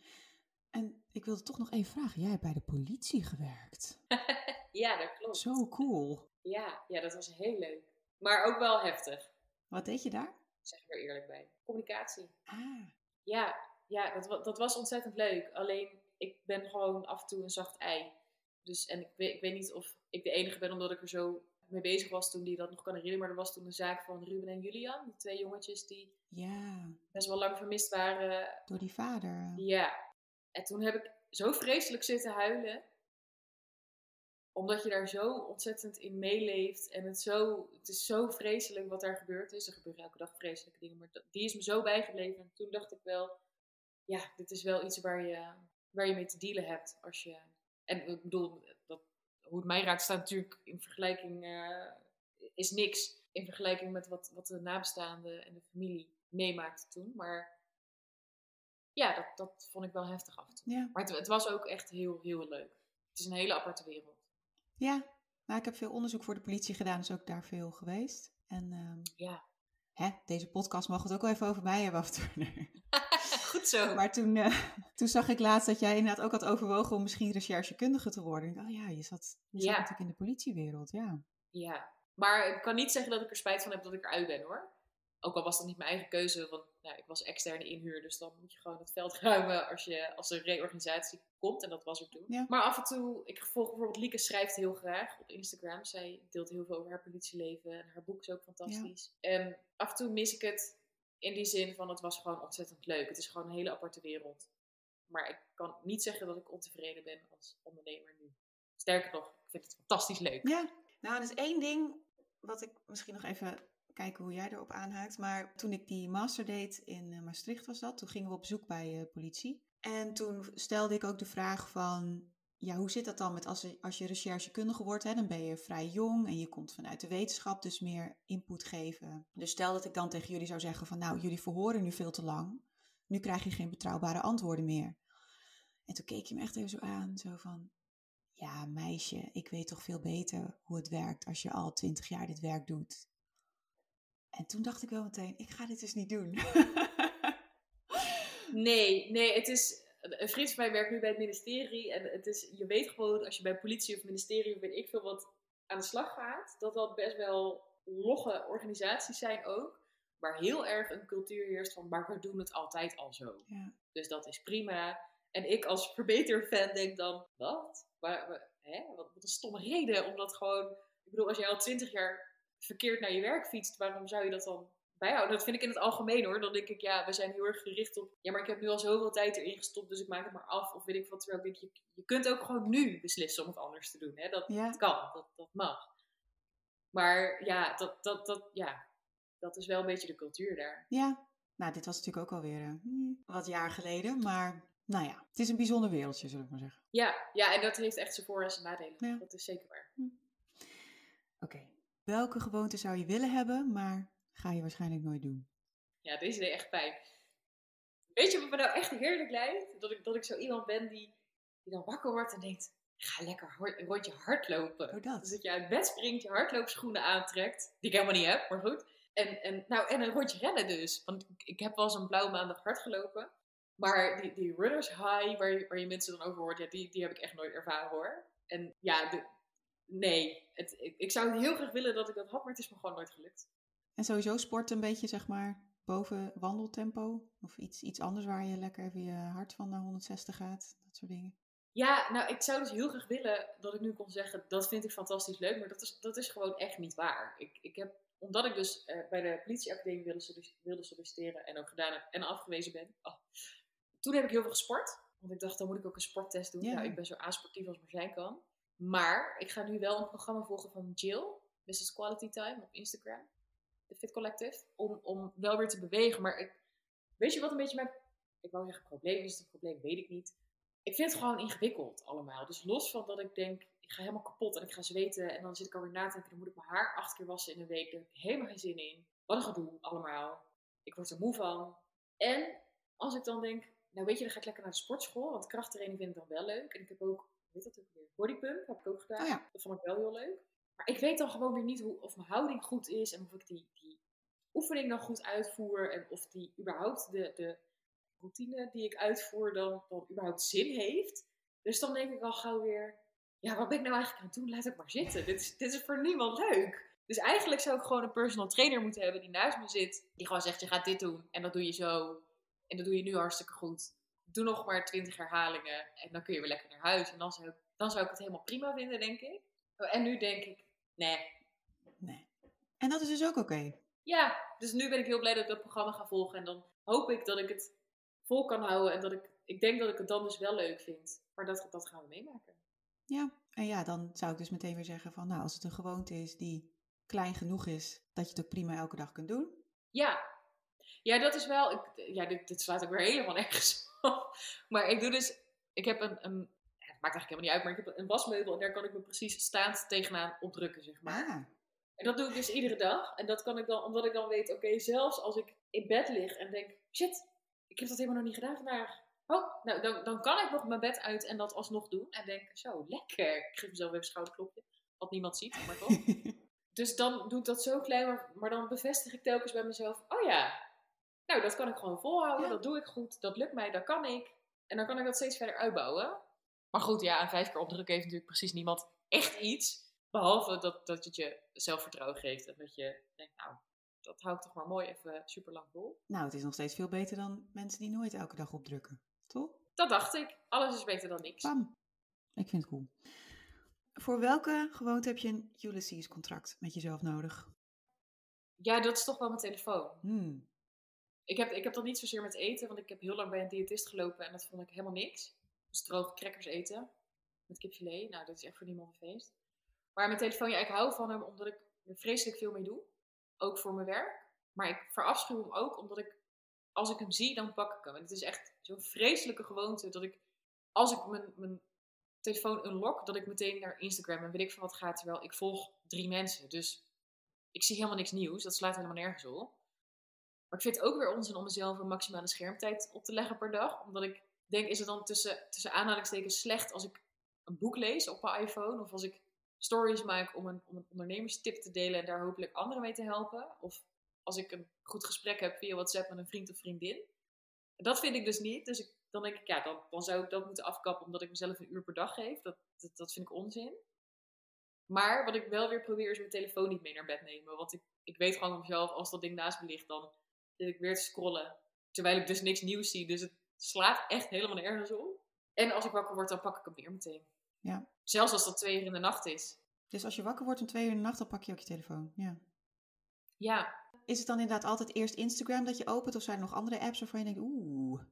Speaker 2: En ik wilde toch nog even vragen, jij hebt bij de politie gewerkt. *laughs*
Speaker 1: ja, dat klopt.
Speaker 2: Zo cool.
Speaker 1: Ja, ja, dat was heel leuk. Maar ook wel heftig.
Speaker 2: Wat deed je daar?
Speaker 1: Zeg ik er eerlijk bij. Communicatie.
Speaker 2: Ah.
Speaker 1: Ja, ja dat, dat was ontzettend leuk. Alleen, ik ben gewoon af en toe een zacht ei. Dus, en ik weet, ik weet niet of ik de enige ben omdat ik er zo mee bezig was toen die dat nog kan herinneren. Maar er was toen een zaak van Ruben en Julian. Die twee jongetjes die
Speaker 2: ja.
Speaker 1: best wel lang vermist waren.
Speaker 2: Door die vader.
Speaker 1: Ja. En toen heb ik zo vreselijk zitten huilen. Omdat je daar zo ontzettend in meeleeft. En het, zo, het is zo vreselijk wat daar gebeurd is. Er gebeuren elke dag vreselijke dingen. Maar die is me zo bijgebleven. En toen dacht ik wel, ja, dit is wel iets waar je, waar je mee te dealen hebt. Als je, en ik bedoel, dat, hoe het mij raakt staat natuurlijk in vergelijking, uh, is niks. In vergelijking met wat, wat de nabestaanden en de familie meemaakte toen. Maar ja, dat, dat vond ik wel heftig af en toe.
Speaker 2: Ja.
Speaker 1: Maar het, het, was ook echt heel, heel leuk. Het is een hele aparte wereld.
Speaker 2: Ja, nou, ik heb veel onderzoek voor de politie gedaan, dus ook daar veel geweest. En um,
Speaker 1: ja.
Speaker 2: hè, deze podcast mag het ook wel even over mij hebben af en toe. *laughs*
Speaker 1: Goed zo.
Speaker 2: Maar toen, uh, toen zag ik laatst dat jij inderdaad ook had overwogen om misschien recherchekundige te worden. Ik dacht, oh ja, je zat, je zat natuurlijk in de politiewereld, ja.
Speaker 1: Ja. Maar ik kan niet zeggen dat ik er spijt van heb dat ik eruit ben hoor. Ook al was dat niet mijn eigen keuze, want nou, ik was externe inhuur. Dus dan moet je gewoon het veld *laughs* ruimen als, je, als er reorganisatie komt. En dat was er toen.
Speaker 2: Ja.
Speaker 1: Maar af en toe, ik volg bijvoorbeeld Lieke schrijft heel graag op Instagram. Zij deelt heel veel over haar politieleven. En haar boek is ook fantastisch. En af en toe mis ik het in die zin van het was gewoon ontzettend leuk. Het is gewoon een hele aparte wereld. Maar ik kan niet zeggen dat ik ontevreden ben als ondernemer nu. Sterker nog, ik vind het fantastisch leuk.
Speaker 2: Ja, nou, dat is één ding wat ik misschien nog even kijken hoe jij erop aanhaakt. Maar toen ik die master deed in eh, Maastricht was dat, toen gingen we op bezoek bij uh, politie. En toen stelde ik ook de vraag van, ja, hoe zit dat dan met als, als je recherchekundige wordt? Hè, dan ben je vrij jong en je komt vanuit de wetenschap, dus meer input geven. Dus stel dat ik dan tegen jullie zou zeggen van, nou, jullie verhoren nu veel te lang. Nu krijg je geen betrouwbare antwoorden meer. En toen keek je me echt even zo aan, zo van, ja, meisje, ik weet toch veel beter hoe het werkt als je al twintig jaar dit werk doet. En toen dacht ik wel meteen, ik ga dit dus niet doen. *laughs*
Speaker 1: Nee, nee, het is. Een vriend van mij werkt nu bij het ministerie. En het is, je weet gewoon, als je bij politie of ministerie of weet ik veel wat aan de slag gaat, dat dat best wel logge organisaties zijn ook. Waar heel erg een cultuur heerst van, maar we doen het altijd al zo.
Speaker 2: Ja.
Speaker 1: Dus dat is prima. En ik als verbeter-fan denk dan, wat? Maar, maar- hè? Wat, wat een stomme reden om dat gewoon... Ik bedoel, als jij al twintig jaar verkeerd naar je werk fietst, waarom zou je dat dan bijhouden. Dat vind ik in het algemeen hoor. Dan denk ik, ja, we zijn heel erg gericht op. Ja, maar ik heb nu al zoveel tijd erin gestopt, dus ik maak het maar af. Of weet ik wat. Terwijl ik denk, je, je kunt ook gewoon nu beslissen om het anders te doen. Hè? Dat,
Speaker 2: Ja.
Speaker 1: dat kan, dat, dat mag. Maar ja dat, dat, dat, ja, dat is wel een beetje de cultuur daar.
Speaker 2: Ja, nou, dit was natuurlijk ook alweer eh, hmm, wat jaar geleden. Maar nou ja, het is een bijzonder wereldje, zullen we maar zeggen.
Speaker 1: Ja, ja, en dat heeft echt zijn voor- en zijn nadelen.
Speaker 2: Ja.
Speaker 1: Dat is zeker waar.
Speaker 2: Oké. Welke gewoonte zou je willen hebben, maar ga je waarschijnlijk nooit doen?
Speaker 1: Ja, deze deed echt pijn. Weet je wat me nou echt heerlijk lijkt? Dat ik, dat ik zo iemand ben die, die dan wakker wordt en denkt... Ga lekker een rondje hardlopen.
Speaker 2: Oh, dat.
Speaker 1: Dus dat je uit bed springt, je hardloopschoenen aantrekt. Die ik helemaal niet heb, maar goed. En, en, nou, en een rondje rennen dus. Want ik, ik heb wel eens een blauwe maandag hard gelopen. Maar die, die runners high, waar je, waar je mensen dan over hoort, ja, die, die heb ik echt nooit ervaren hoor. En ja, de, nee. Het, ik, ik zou het heel graag willen dat ik dat had, maar het is me gewoon nooit gelukt.
Speaker 2: En sowieso sport een beetje, zeg maar, boven wandeltempo? Of iets, iets anders waar je lekker even je hart van naar 160 gaat? Dat soort dingen.
Speaker 1: Ja, nou, ik zou dus heel graag willen dat ik nu kon zeggen, dat vind ik fantastisch leuk, maar dat is, dat is gewoon echt niet waar. Ik, ik heb, omdat ik dus eh, bij de politieacademie wilde, wilde solliciteren en ook gedaan heb en afgewezen ben, oh, toen heb ik heel veel gesport. Want ik dacht, dan moet ik ook een sporttest doen.
Speaker 2: Ja.
Speaker 1: Nou, ik ben zo asportief als maar zijn kan. Maar ik ga nu wel een programma volgen van Jill, Mrs. Quality Time op Instagram, de Fit Collective, om, om wel weer te bewegen. Maar ik, weet je wat een beetje mijn, ik wou zeggen probleem is, het probleem weet ik niet ik vind het gewoon ingewikkeld allemaal. Dus los van dat ik denk, ik ga helemaal kapot en ik ga zweten. En dan zit ik alweer na te denken, dan moet ik mijn haar acht keer wassen in een week. Daar heb ik helemaal geen zin in. Wat een gedoe allemaal. Ik word er moe van. En als ik dan denk, nou weet je, dan ga ik lekker naar de sportschool. Want krachttraining vind ik dan wel leuk. En ik heb ook, weet dat ook weer, bodypump heb ik ook gedaan.
Speaker 2: Oh ja.
Speaker 1: Dat vond ik wel heel leuk. Maar ik weet dan gewoon weer niet hoe, of mijn houding goed is. En of ik die, die oefening dan goed uitvoer. En of die überhaupt de, de routine die ik uitvoer dan, dan überhaupt zin heeft. Dus dan denk ik al gauw weer, ja, wat ben ik nou eigenlijk aan het doen? Laat het maar zitten. Dit is, dit is voor niemand leuk. Dus eigenlijk zou ik gewoon een personal trainer moeten hebben die naast me zit. Die gewoon zegt, je gaat dit doen en dat doe je zo. En dat doe je nu hartstikke goed. Doe nog maar 20 herhalingen en dan kun je weer lekker naar huis. En dan zou ik, dan zou ik het helemaal prima vinden, denk ik. En nu denk ik, nee.
Speaker 2: Nee. En dat is dus ook oké.
Speaker 1: Ja, dus nu ben ik heel blij dat ik dat programma ga volgen. En dan hoop ik dat ik het vol kan houden. En dat ik, ik denk dat ik het dan dus wel leuk vind. Maar dat, dat gaan we meemaken.
Speaker 2: Ja, en ja, dan zou ik dus meteen weer zeggen van, nou, als het een gewoonte is die klein genoeg is, dat je het ook prima elke dag kunt doen.
Speaker 1: Ja, ja dat is wel. Ik, ja, dit, dit slaat ook weer helemaal nergens op. *laughs* Maar ik doe dus. Ik heb een. een het maakt eigenlijk helemaal niet uit, maar ik heb een wasmeubel en daar kan ik me precies staand tegenaan opdrukken, zeg maar.
Speaker 2: Ah,
Speaker 1: En dat doe ik dus iedere dag. En dat kan ik dan, omdat ik dan weet, oké, zelfs als ik in bed lig en denk, shit, ik heb dat helemaal nog niet gedaan vandaag. Oh, nou, dan, dan kan ik nog mijn bed uit en dat alsnog doen. En denk, zo, lekker. Ik geef mezelf even een schouderklopje. Wat niemand ziet, maar toch. *laughs* Dus dan doe ik dat zo klein, maar, maar dan bevestig ik telkens bij mezelf: oh ja, nou dat kan ik gewoon volhouden,
Speaker 2: Ja.
Speaker 1: dat doe ik goed, dat lukt mij, dat kan ik. En dan kan ik dat steeds verder uitbouwen. Maar goed, ja, aan vijf keer opdrukken heeft natuurlijk precies niemand echt iets. Behalve dat, dat het je zelfvertrouwen geeft en dat je denkt: nou, dat hou ik toch maar mooi even super lang vol.
Speaker 2: nou, het is nog steeds veel beter dan mensen die nooit elke dag opdrukken. Toch?
Speaker 1: Dat dacht ik. Alles is beter dan niks.
Speaker 2: Bam. Ik vind het cool. Voor welke gewoonte heb je een Ulysses-contract met jezelf nodig?
Speaker 1: Ja, dat is toch wel mijn telefoon.
Speaker 2: Hmm.
Speaker 1: Ik heb, ik heb dat niet zozeer met eten, want ik heb heel lang bij een diëtist gelopen en dat vond ik helemaal niks. Dus droge crackers eten met kipfilet. Nou, dat is echt voor niemand een feest. Maar mijn telefoon, ja, ik hou van hem omdat ik er vreselijk veel mee doe. Ook voor mijn werk. Maar ik verafschuw hem ook omdat ik, als ik hem zie, dan pak ik hem. En het is echt zo'n vreselijke gewoonte dat ik, als ik mijn, mijn telefoon unlock, dat ik meteen naar Instagram en weet ik van wat gaat. Terwijl ik volg drie mensen. Dus ik zie helemaal niks nieuws. Dat slaat helemaal nergens op. Ik vind het ook weer onzin om mezelf een maximale schermtijd op te leggen per dag. Omdat ik denk, is het dan tussen, tussen aanhalingstekens slecht als ik een boek lees op mijn iPhone? Of als ik stories maak om een, om een ondernemerstip te delen en daar hopelijk anderen mee te helpen? Of als ik een goed gesprek heb via WhatsApp met een vriend of vriendin? Dat vind ik dus niet. Dus ik, dan denk ik, ja, dan, dan zou ik dat moeten afkappen omdat ik mezelf een uur per dag geef. Dat, dat, vind ik onzin. Maar wat ik wel weer probeer is mijn telefoon niet mee naar bed nemen. Want ik, ik weet gewoon van mezelf, als dat ding naast me ligt, dan zit ik weer te scrollen. Terwijl ik dus niks nieuws zie. Dus het slaat echt helemaal nergens op. En als ik wakker word, dan pak ik hem weer meteen.
Speaker 2: Ja.
Speaker 1: Zelfs als dat twee uur in de nacht is.
Speaker 2: Dus als je wakker wordt om twee uur in de nacht, dan pak je ook je telefoon. Ja.
Speaker 1: Ja,
Speaker 2: is het dan inderdaad altijd eerst Instagram dat je opent? Of zijn er nog andere apps waarvan je denkt, oeh...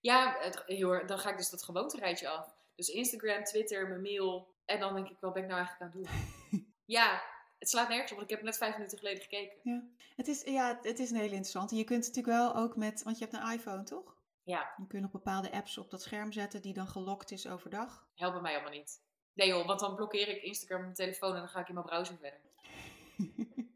Speaker 1: Ja, het, heel, erg- dan ga ik dus dat gewoonterijtje af. Dus Instagram, Twitter, mijn mail. En dan denk ik, wat ben ik nou eigenlijk aan het doen? *laughs* ja, het slaat nergens op, want ik heb net vijf minuten geleden gekeken.
Speaker 2: Het is, ja, het is een hele interessante. Je kunt natuurlijk wel ook met, want je hebt een iPhone, toch?
Speaker 1: Ja,
Speaker 2: Je kunt nog bepaalde apps op dat scherm zetten die dan gelokt is overdag.
Speaker 1: helpen mij allemaal niet. Nee joh, want dan blokkeer ik Instagram op mijn telefoon en dan ga ik in mijn browser verder. *laughs*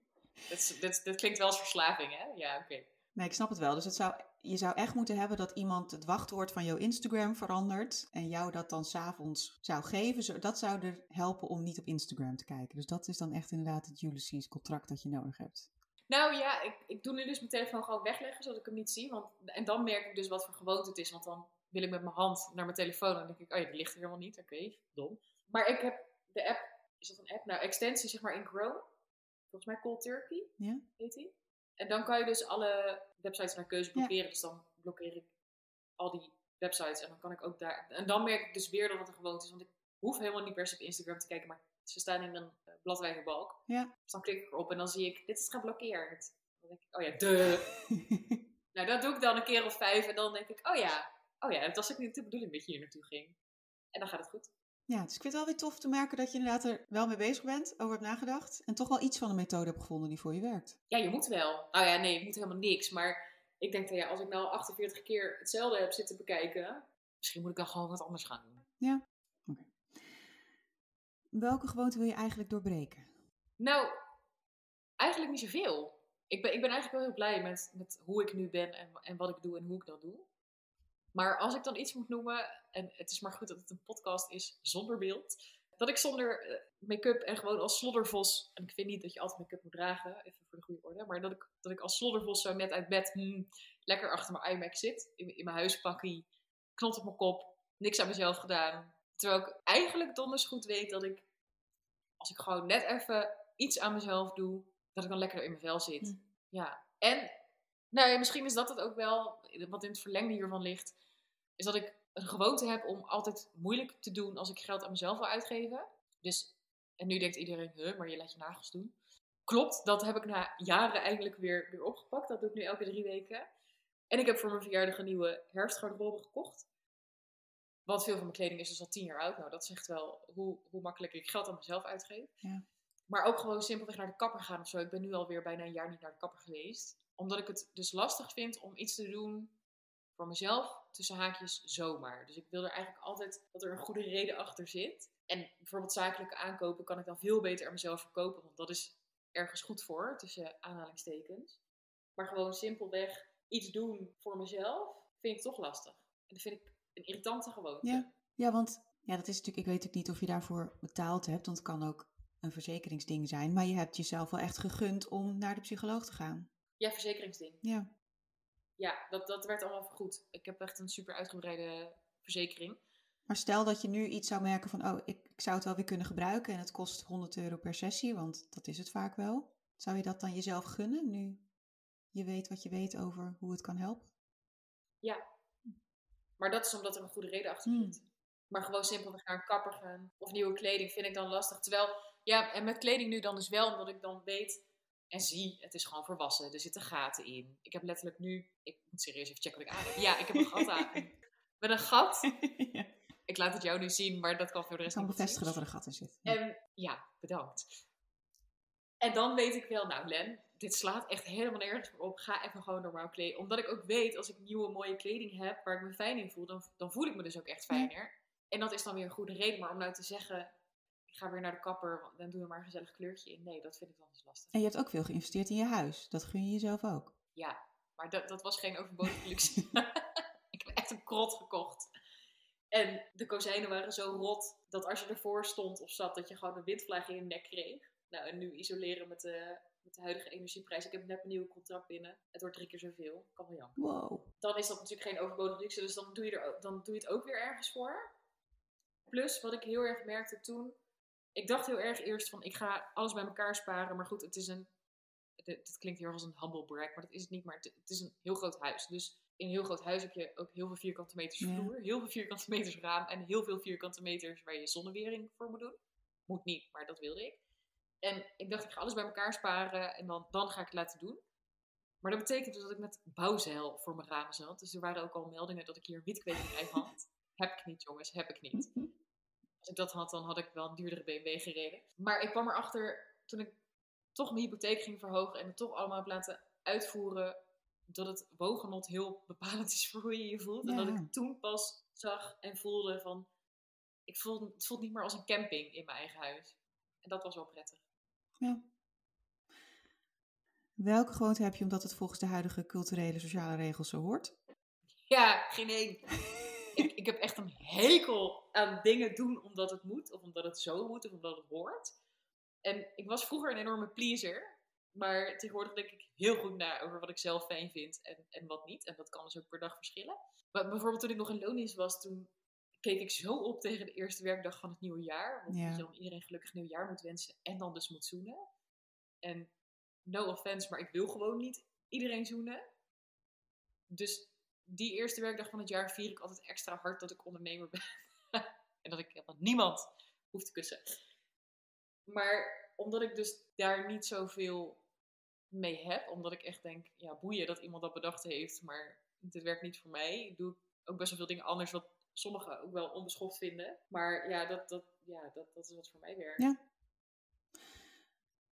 Speaker 1: Dat, is- dit klinkt wel als verslaving, hè? Ja, oké.
Speaker 2: Nee, ik snap het wel. Dus het zou, je zou echt moeten hebben dat iemand het wachtwoord van jouw Instagram verandert en jou dat dan s'avonds zou geven. Dat zou er helpen om niet op Instagram te kijken. Dus dat is dan echt inderdaad het Ulysses contract dat je nodig hebt.
Speaker 1: Nou ja, ik, ik doe nu dus mijn telefoon gewoon wegleggen, zodat ik hem niet zie. Want, en dan merk ik dus wat voor gewoonte het is. Want dan wil ik met mijn hand naar mijn telefoon en dan denk ik, oh ja, die ligt er helemaal niet. Oké, dom. Maar ik heb de app, is dat een app? Nou, extensie zeg maar in Chrome. Volgens mij Cold Turkey
Speaker 2: Ja?
Speaker 1: heet die. En dan kan je dus alle websites naar keuze blokkeren. Dus dan blokkeer ik al die websites en dan kan ik ook daar... En dan merk ik dus weer dat het een gewoonte is. Want ik hoef helemaal niet per se op Instagram te kijken, maar ze staan in een uh, bladwijze balk.
Speaker 2: Ja.
Speaker 1: Dus dan klik ik erop en dan zie ik, dit is geblokkeerd. Dan denk ik, oh ja, de. *laughs* nou, dat doe ik dan een keer of vijf en dan denk ik, oh ja, oh ja, het was ook niet de bedoeling dat je hier naartoe ging. En dan gaat het goed.
Speaker 2: Ja, dus ik vind het wel weer tof te merken dat je inderdaad er wel mee bezig bent, over hebt nagedacht. En toch wel iets van een methode hebt gevonden die voor je werkt.
Speaker 1: Ja, je moet wel. Nou ja, nee, ik moet helemaal niks. Maar ik denk dat ja, als ik nou 48 keer hetzelfde heb zitten bekijken, misschien moet ik dan gewoon wat anders gaan doen.
Speaker 2: Welke gewoonte wil je eigenlijk doorbreken?
Speaker 1: Nou, eigenlijk niet zoveel. Ik ben, ik ben eigenlijk wel heel blij met, met hoe ik nu ben en, en wat ik doe en hoe ik dat doe. Maar als ik dan iets moet noemen, en het is maar goed dat het een podcast is zonder beeld, dat ik zonder eh, make-up en gewoon als sloddervos, en ik vind niet dat je altijd make-up moet dragen, even voor de goede orde, maar dat ik, dat ik als sloddervos zo net uit bed hmm, lekker achter mijn iMac zit, in, mijn- in mijn huispakkie, knot op mijn kop, niks aan mezelf gedaan. Terwijl ik eigenlijk donders goed weet dat ik, als ik gewoon net even iets aan mezelf doe, dat ik dan lekker in mijn vel zit.
Speaker 2: Hm.
Speaker 1: Ja, en nou ja, misschien is dat het ook wel, wat in het verlengde hiervan ligt, is dat ik een gewoonte heb om altijd moeilijk te doen als ik geld aan mezelf wil uitgeven. Dus, en nu denkt iedereen, huh, maar je laat je nagels doen. Klopt, dat heb ik na jaren eindelijk weer, weer opgepakt. Dat doe ik nu elke drie weken. En ik heb voor mijn verjaardag een nieuwe herfstgarderobe gekocht. Want veel van mijn kleding is dus al tien jaar oud. Nou, dat zegt wel hoe, hoe makkelijk ik geld aan mezelf uitgeef.
Speaker 2: Ja.
Speaker 1: Maar ook gewoon simpelweg naar de kapper gaan of zo. Ik ben nu alweer bijna een jaar niet naar de kapper geweest. Omdat ik het dus lastig vind om iets te doen voor mezelf, tussen haakjes, zomaar. Dus ik wil er eigenlijk altijd dat er een goede reden achter zit. En bijvoorbeeld zakelijke aankopen kan ik dan veel beter aan mezelf verkopen. Want dat is ergens goed voor, tussen aanhalingstekens. Maar gewoon simpelweg iets doen voor mezelf, vind ik toch lastig. En dat vind ik een irritante gewoonte.
Speaker 2: Ja. Ja, want ja, dat is natuurlijk, ik weet natuurlijk niet of je daarvoor betaald hebt, want het kan ook een verzekeringsding zijn. Maar je hebt jezelf wel echt gegund om naar de psycholoog te gaan.
Speaker 1: Ja, verzekeringsding.
Speaker 2: Ja.
Speaker 1: Ja, dat, dat werd allemaal goed. Ik heb echt een super uitgebreide verzekering.
Speaker 2: Maar stel dat je nu iets zou merken van, oh, ik, ik zou het wel weer kunnen gebruiken en het kost 100 euro per sessie, want dat is het vaak wel. Zou je dat dan jezelf gunnen nu je weet wat je weet over hoe het kan helpen?
Speaker 1: Maar dat is omdat er een goede reden achter
Speaker 2: Hmm.
Speaker 1: zit. Maar gewoon simpelweg naar een kapper gaan of nieuwe kleding vind ik dan lastig. Terwijl, ja, en met kleding nu dan dus wel, omdat ik dan weet en zie, het is gewoon volwassen. Er zitten gaten in. Ik heb letterlijk nu, ik moet serieus even checken wat ik aan heb. Ja, ik heb een gat aan. *laughs* Met een gat.
Speaker 2: ja.
Speaker 1: Ik laat het jou nu zien, maar dat kan voor de
Speaker 2: Ik
Speaker 1: rest
Speaker 2: kan
Speaker 1: niet
Speaker 2: bevestigen
Speaker 1: zien.
Speaker 2: dat er een gat in zit. Ja.
Speaker 1: En ja, bedankt. En dan weet ik wel, nou Len, dit slaat echt helemaal nergens op. Ga even gewoon normaal kleden. Omdat ik ook weet, als ik nieuwe mooie kleding heb waar ik me fijn in voel, dan, dan voel ik me dus ook echt fijner. En dat is dan weer een goede reden. Maar om nou te zeggen, ik ga weer naar de kapper, dan doe er maar een gezellig kleurtje in. Nee, dat vind ik dan dus lastig.
Speaker 2: En je hebt ook veel geïnvesteerd in je huis. Dat gun je jezelf ook.
Speaker 1: Ja, maar dat, dat was geen overbodige luxe. *laughs* *laughs* ik heb echt een krot gekocht. En de kozijnen waren zo rot dat als je ervoor stond of zat, dat je gewoon een windvlaag in je nek kreeg. Nou, en nu isoleren met de, met de huidige energieprijs. Ik heb net een nieuw contract binnen. Het wordt drie keer zoveel. Kan wel jammer.
Speaker 2: Wow.
Speaker 1: Dan is dat natuurlijk geen overbodige luxe, dus dan doe, je er, dan doe je het ook weer ergens voor. Plus, wat ik heel erg merkte toen. Ik dacht heel erg eerst van, ik ga alles bij elkaar sparen. Maar goed, het is een... Dit klinkt heel erg als een humble brag, maar dat is het niet. Maar het, het is een heel groot huis. Dus in een heel groot huis heb je ook heel veel vierkante meters
Speaker 2: Ja.
Speaker 1: vloer. Heel veel vierkante meters raam. En heel veel vierkante meters waar je zonnewering voor moet doen. Moet niet, maar dat wilde ik. En ik dacht, ik ga alles bij elkaar sparen en dan, dan ga ik het laten doen. Maar dat betekent dus dat ik met bouwzeil voor mijn ramen zat. Dus er waren ook al meldingen dat ik hier witkwekerij *laughs* had. heb ik niet, jongens, heb ik niet. Als ik dat had, dan had ik wel een duurdere BMW gereden. Maar ik kwam erachter, toen ik toch mijn hypotheek ging verhogen en het toch allemaal heb laten uitvoeren, dat het woongenot heel bepalend is voor hoe je je voelt. En dat ik toen pas zag en voelde van, ik voel, het voelt niet meer als een camping in mijn eigen huis. En dat was wel prettig.
Speaker 2: Ja. Welke gewoonte heb je omdat het volgens de huidige culturele sociale regels zo hoort?
Speaker 1: Ja, geen één. Ik, ik heb echt een hekel aan dingen doen omdat het moet, of omdat het zo moet, of omdat het hoort. En ik was vroeger een enorme pleaser, maar tegenwoordig denk ik heel goed na over wat ik zelf fijn vind en, en wat niet. En dat kan dus ook per dag verschillen. Maar bijvoorbeeld toen ik nog in loondienst was, toen keek ik zo op tegen de eerste werkdag van het nieuwe jaar. Want
Speaker 2: Ja.
Speaker 1: je dan iedereen gelukkig nieuwjaar moet wensen en dan dus moet zoenen. En no offense, maar ik wil gewoon niet iedereen zoenen. Dus die eerste werkdag van het jaar vier ik altijd extra hard dat ik ondernemer ben. *laughs* en dat ik helemaal niemand hoef te kussen. Maar omdat ik dus daar niet zoveel mee heb, omdat ik echt denk, ja boeien dat iemand dat bedacht heeft, maar dit werkt niet voor mij, doe ik ook best wel veel dingen anders wat sommigen ook wel onbeschoft vinden. Maar ja, dat, dat, ja, dat, dat is wat voor mij werkt.
Speaker 2: Ja.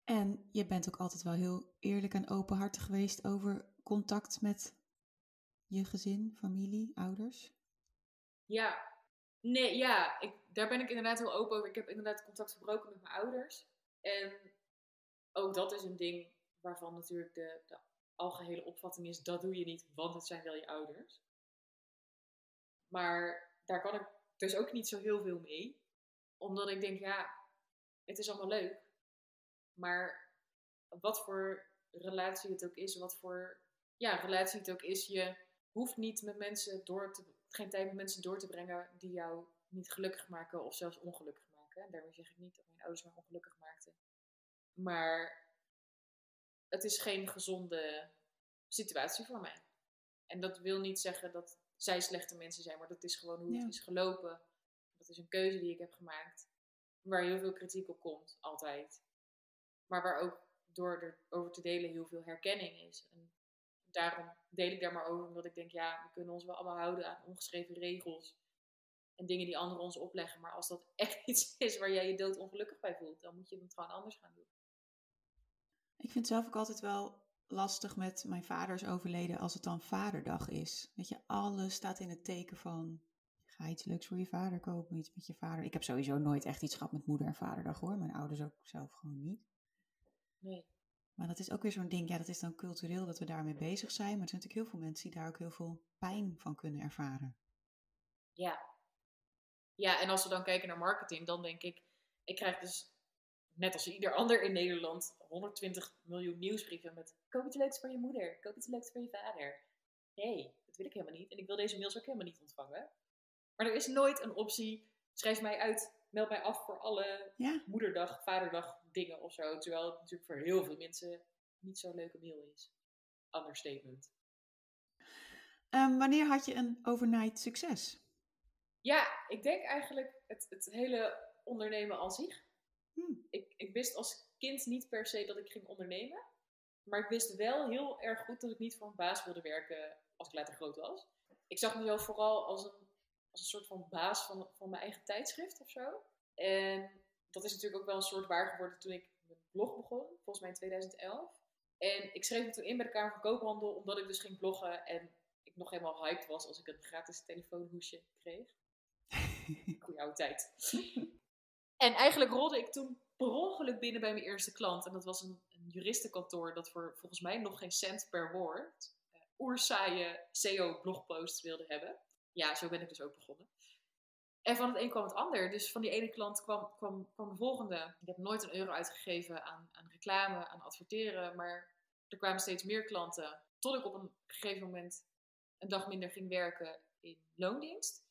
Speaker 2: En je bent ook altijd wel heel eerlijk en openhartig geweest over contact met je gezin, familie, ouders.
Speaker 1: Ja, nee, ja, ik, daar ben ik inderdaad heel open over. Ik heb inderdaad contact verbroken met mijn ouders. En ook dat is een ding waarvan natuurlijk de, de algehele opvatting is, dat doe je niet, want het zijn wel je ouders. Maar daar kan ik dus ook niet zo heel veel mee. Omdat ik denk, ja, het is allemaal leuk. Maar wat voor relatie het ook is, wat voor ja, relatie het ook is, je hoeft niet met mensen door te, geen tijd met mensen door te brengen die jou niet gelukkig maken of zelfs ongelukkig maken. En daarmee zeg ik niet dat mijn ouders mij ongelukkig maakten. Maar het is geen gezonde situatie voor mij. En dat wil niet zeggen dat zij slechte mensen zijn, maar dat is gewoon hoe
Speaker 2: Ja.
Speaker 1: het is gelopen. Dat is een keuze die ik heb gemaakt. Waar heel veel kritiek op komt, altijd. Maar waar ook door erover te delen heel veel herkenning is. En daarom deel ik daar maar over, omdat ik denk, ja, we kunnen ons wel allemaal houden aan ongeschreven regels. En dingen die anderen ons opleggen. Maar als dat *laughs* echt iets is waar jij je dood ongelukkig bij voelt, dan moet je het gewoon anders gaan doen.
Speaker 2: Ik vind het zelf ook altijd wel lastig met mijn vader is overleden als het dan vaderdag is. Weet je, alles staat in het teken van, ga iets leuks voor je vader kopen, iets met je vader. Ik heb sowieso nooit echt iets gehad met moeder en vaderdag hoor, mijn ouders ook zelf gewoon niet.
Speaker 1: Nee.
Speaker 2: Maar dat is ook weer zo'n ding, ja dat is dan cultureel dat we daarmee bezig zijn, maar er zijn natuurlijk heel veel mensen die daar ook heel veel pijn van kunnen ervaren.
Speaker 1: Ja. Ja, en als we dan kijken naar marketing, dan denk ik, ik krijg dus, net als ieder ander in Nederland, 120 miljoen nieuwsbrieven met koop iets leuks voor je moeder, koop iets leuks voor je vader. Nee, dat wil ik helemaal niet. En ik wil deze mails ook helemaal niet ontvangen. Maar er is nooit een optie, schrijf mij uit, meld mij af voor alle
Speaker 2: Ja,
Speaker 1: moederdag, vaderdag dingen of zo. Terwijl het natuurlijk voor heel veel mensen niet zo'n leuke mail is. Understatement.
Speaker 2: Ehm, wanneer had je een overnight succes?
Speaker 1: Ja, ik denk eigenlijk het, het hele ondernemen aan zich.
Speaker 2: Hm.
Speaker 1: Ik, ik wist als kind niet per se dat ik ging ondernemen. Maar ik wist wel heel erg goed dat ik niet voor een baas wilde werken als ik later groot was. Ik zag mezelf vooral als een, als een soort van baas van, van mijn eigen tijdschrift of zo. En dat is natuurlijk ook wel een soort waar geworden toen ik mijn blog begon, volgens mij in 2011. En ik schreef me toen in bij de Kamer van Koophandel, omdat ik dus ging bloggen en ik nog helemaal hyped was als ik een gratis telefoonhoesje kreeg. *laughs* Goeie oude tijd. En eigenlijk rolde ik toen per ongeluk binnen bij mijn eerste klant. En dat was een, een juristenkantoor dat voor volgens mij nog geen cent per woord uh, oersaaie SEO-blogposts wilde hebben. Ja, zo ben ik dus ook begonnen. En van het een kwam het ander. Dus van die ene klant kwam, kwam, kwam de volgende. Ik heb nooit een euro uitgegeven aan, aan reclame, aan adverteren. Maar er kwamen steeds meer klanten. Tot ik op een gegeven moment een dag minder ging werken in loondienst.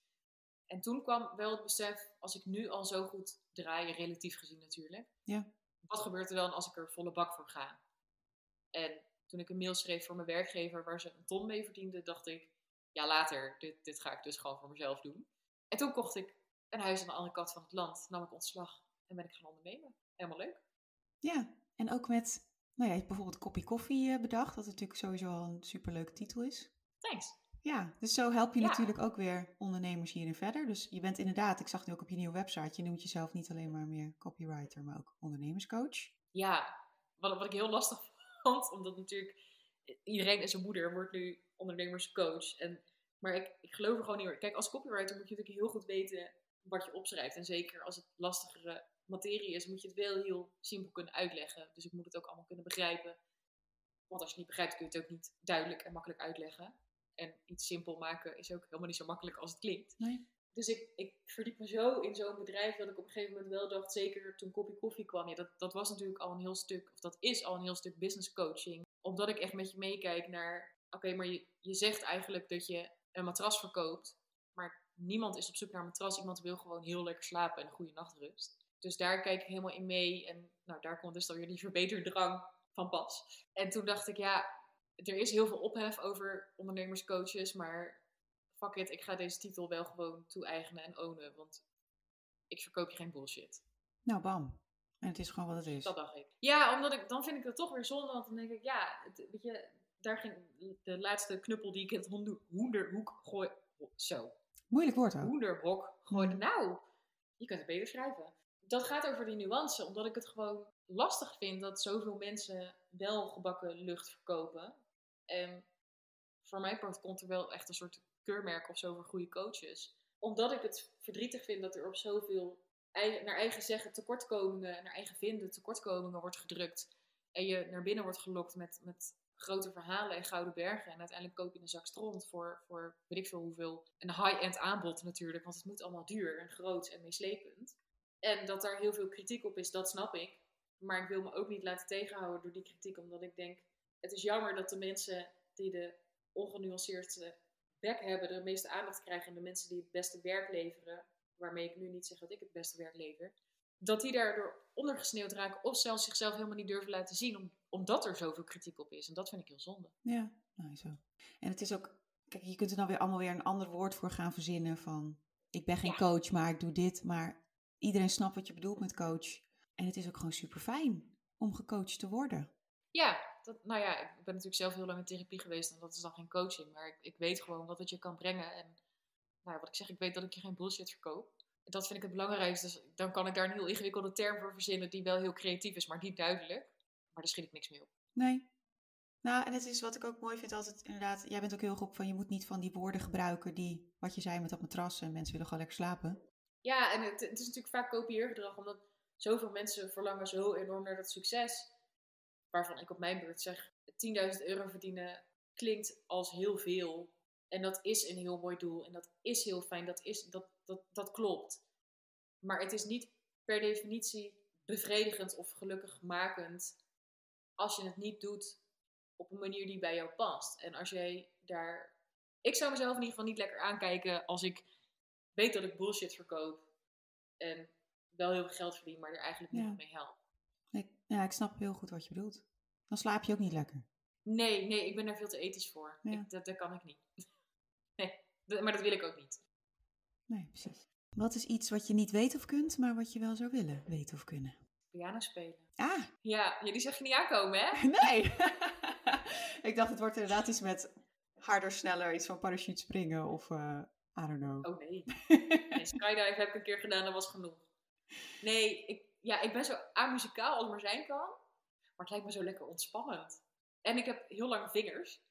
Speaker 1: En toen kwam wel het besef, als ik nu al zo goed draai, relatief gezien natuurlijk.
Speaker 2: Ja.
Speaker 1: Wat gebeurt er dan als ik er volle bak voor ga? En toen ik een mail schreef voor mijn werkgever waar ze een ton mee verdiende, dacht ik, ja later, dit, dit ga ik dus gewoon voor mezelf doen. En toen kocht ik een huis aan de andere kant van het land, nam ik ontslag en ben ik gaan ondernemen. Helemaal leuk.
Speaker 2: Ja, en ook met, nou ja, je hebt bijvoorbeeld Kopie Koffie eh, bedacht, dat natuurlijk sowieso al een superleuke titel is.
Speaker 1: Thanks.
Speaker 2: Ja, dus zo help je
Speaker 1: Ja.
Speaker 2: natuurlijk ook weer ondernemers hierin verder. Dus je bent inderdaad, ik zag nu ook op je nieuwe website, je noemt jezelf niet alleen maar meer copywriter, maar ook ondernemerscoach.
Speaker 1: Ja, wat, wat ik heel lastig *laughs* vond, omdat natuurlijk iedereen en zijn moeder wordt nu ondernemerscoach. En, maar ik, ik geloof er gewoon niet meer. Kijk, als copywriter moet je natuurlijk heel goed weten wat je opschrijft. En zeker als het lastigere materie is, moet je het wel heel simpel kunnen uitleggen. Dus ik moet het ook allemaal kunnen begrijpen. Want als je het niet begrijpt, kun je het ook niet duidelijk en makkelijk uitleggen. En iets simpel maken is ook helemaal niet zo makkelijk als het klinkt.
Speaker 2: Nee.
Speaker 1: Dus ik, ik verdiep me zo in zo'n bedrijf dat ik op een gegeven moment wel dacht, zeker toen Kopie Koffie kwam, ja, dat, dat was natuurlijk al een heel stuk, of dat is al een heel stuk business coaching. Omdat ik echt met je meekijk naar, oké, maar je, je zegt eigenlijk dat je een matras verkoopt, maar niemand is op zoek naar een matras. Iemand wil gewoon heel lekker slapen en een goede nachtrust. Dus daar kijk ik helemaal in mee en nou, daar komt dus dan weer die *laughs* verbeterdrang van pas. En toen dacht ik, ja, er is heel veel ophef over ondernemerscoaches, maar fuck it, ik ga deze titel wel gewoon toe-eigenen en ownen, want ik verkoop je geen bullshit.
Speaker 2: Nou, bam. En het is gewoon wat het is.
Speaker 1: Dat dacht ik. Ja, omdat ik, dan vind ik het toch weer zonde, want dan denk ik, ja, het, weet je, daar ging de laatste knuppel die ik in het hoende- hoenderhoek gooi, zo,
Speaker 2: Moeilijk woord ook.
Speaker 1: hoenderhok gooide.
Speaker 2: Mm.
Speaker 1: Nou, je kunt het beter schrijven. Dat gaat over die nuance, omdat ik het gewoon lastig vind dat zoveel mensen wel gebakken lucht verkopen. En voor mijn part komt er wel echt een soort keurmerk of zo voor goede coaches. Omdat ik het verdrietig vind dat er op zoveel eigen, naar eigen zeggen tekortkomingen, naar eigen vinden tekortkomingen wordt gedrukt. En je naar binnen wordt gelokt met, met grote verhalen en gouden bergen. En uiteindelijk koop je een zak stront voor, voor weet ik veel hoeveel. Een high-end aanbod natuurlijk, want het moet allemaal duur en groot en meeslepend. En dat daar heel veel kritiek op is, dat snap ik. Maar ik wil me ook niet laten tegenhouden door die kritiek, omdat ik denk, het is jammer dat de mensen die de ongenuanceerdste bek hebben, de meeste aandacht krijgen. En de mensen die het beste werk leveren, waarmee ik nu niet zeg dat ik het beste werk lever, dat die daardoor ondergesneeuwd raken of zelfs zichzelf helemaal niet durven laten zien, omdat er zoveel kritiek op is. En dat vind ik heel zonde.
Speaker 2: Ja, nou zo. En het is ook, kijk, je kunt er dan weer allemaal weer een ander woord voor gaan verzinnen van, ik ben geen
Speaker 1: Ja.
Speaker 2: coach, maar ik doe dit. Maar iedereen snapt wat je bedoelt met coach. En het is ook gewoon super fijn om gecoacht te worden.
Speaker 1: Ja, dat, nou ja, ik ben natuurlijk zelf heel lang in therapie geweest en dat is dan geen coaching, maar ik, ik weet gewoon wat het je kan brengen. En nou wat ik zeg, ik weet dat ik je geen bullshit verkoop. En dat vind ik het belangrijkste. Dus dan kan ik daar een heel ingewikkelde term voor verzinnen die wel heel creatief is, maar niet duidelijk. Maar daar schiet ik niks mee op.
Speaker 2: Nee. Nou, en het is wat ik ook mooi vind altijd, inderdaad, jij bent ook heel goed van, je moet niet van die woorden gebruiken die, wat je zei met dat matras en mensen willen gewoon lekker slapen.
Speaker 1: Ja, en het, het is natuurlijk vaak kopieergedrag, omdat zoveel mensen verlangen zo enorm naar dat succes. Waarvan ik op mijn beurt zeg, 10.000 euro verdienen klinkt als heel veel. En dat is een heel mooi doel. En dat is heel fijn. Dat, is, dat, dat, dat klopt. Maar het is niet per definitie bevredigend of gelukkigmakend als je het niet doet op een manier die bij jou past. En als jij daar... Ik zou mezelf in ieder geval niet lekker aankijken als ik weet dat ik bullshit verkoop. En wel heel veel geld verdien, maar er eigenlijk niet
Speaker 2: Ja.
Speaker 1: mee help.
Speaker 2: Ik, ja, ik snap heel goed wat je bedoelt. Dan slaap je ook niet lekker.
Speaker 1: Nee, nee, ik ben daar veel te ethisch voor.
Speaker 2: Ja.
Speaker 1: Ik, dat, dat kan ik niet. *laughs* Nee, dat- maar dat wil ik ook niet.
Speaker 2: Nee, precies. Wat is iets wat je niet weet of kunt, maar wat je wel zou willen weten of kunnen?
Speaker 1: Piano spelen.
Speaker 2: Ah,
Speaker 1: Ja, zag je niet aankomen, hè? *laughs*
Speaker 2: nee. *laughs* ik dacht, het wordt inderdaad iets met harder, sneller, iets van parachute springen of eh I don't know.
Speaker 1: Oh nee. *laughs* nee. Skydive heb ik een keer gedaan, dat was genoeg. Nee, ik, ja, ik ben zo amuzikaal als maar zijn kan. Maar het lijkt me zo lekker ontspannend. En ik heb heel lange vingers.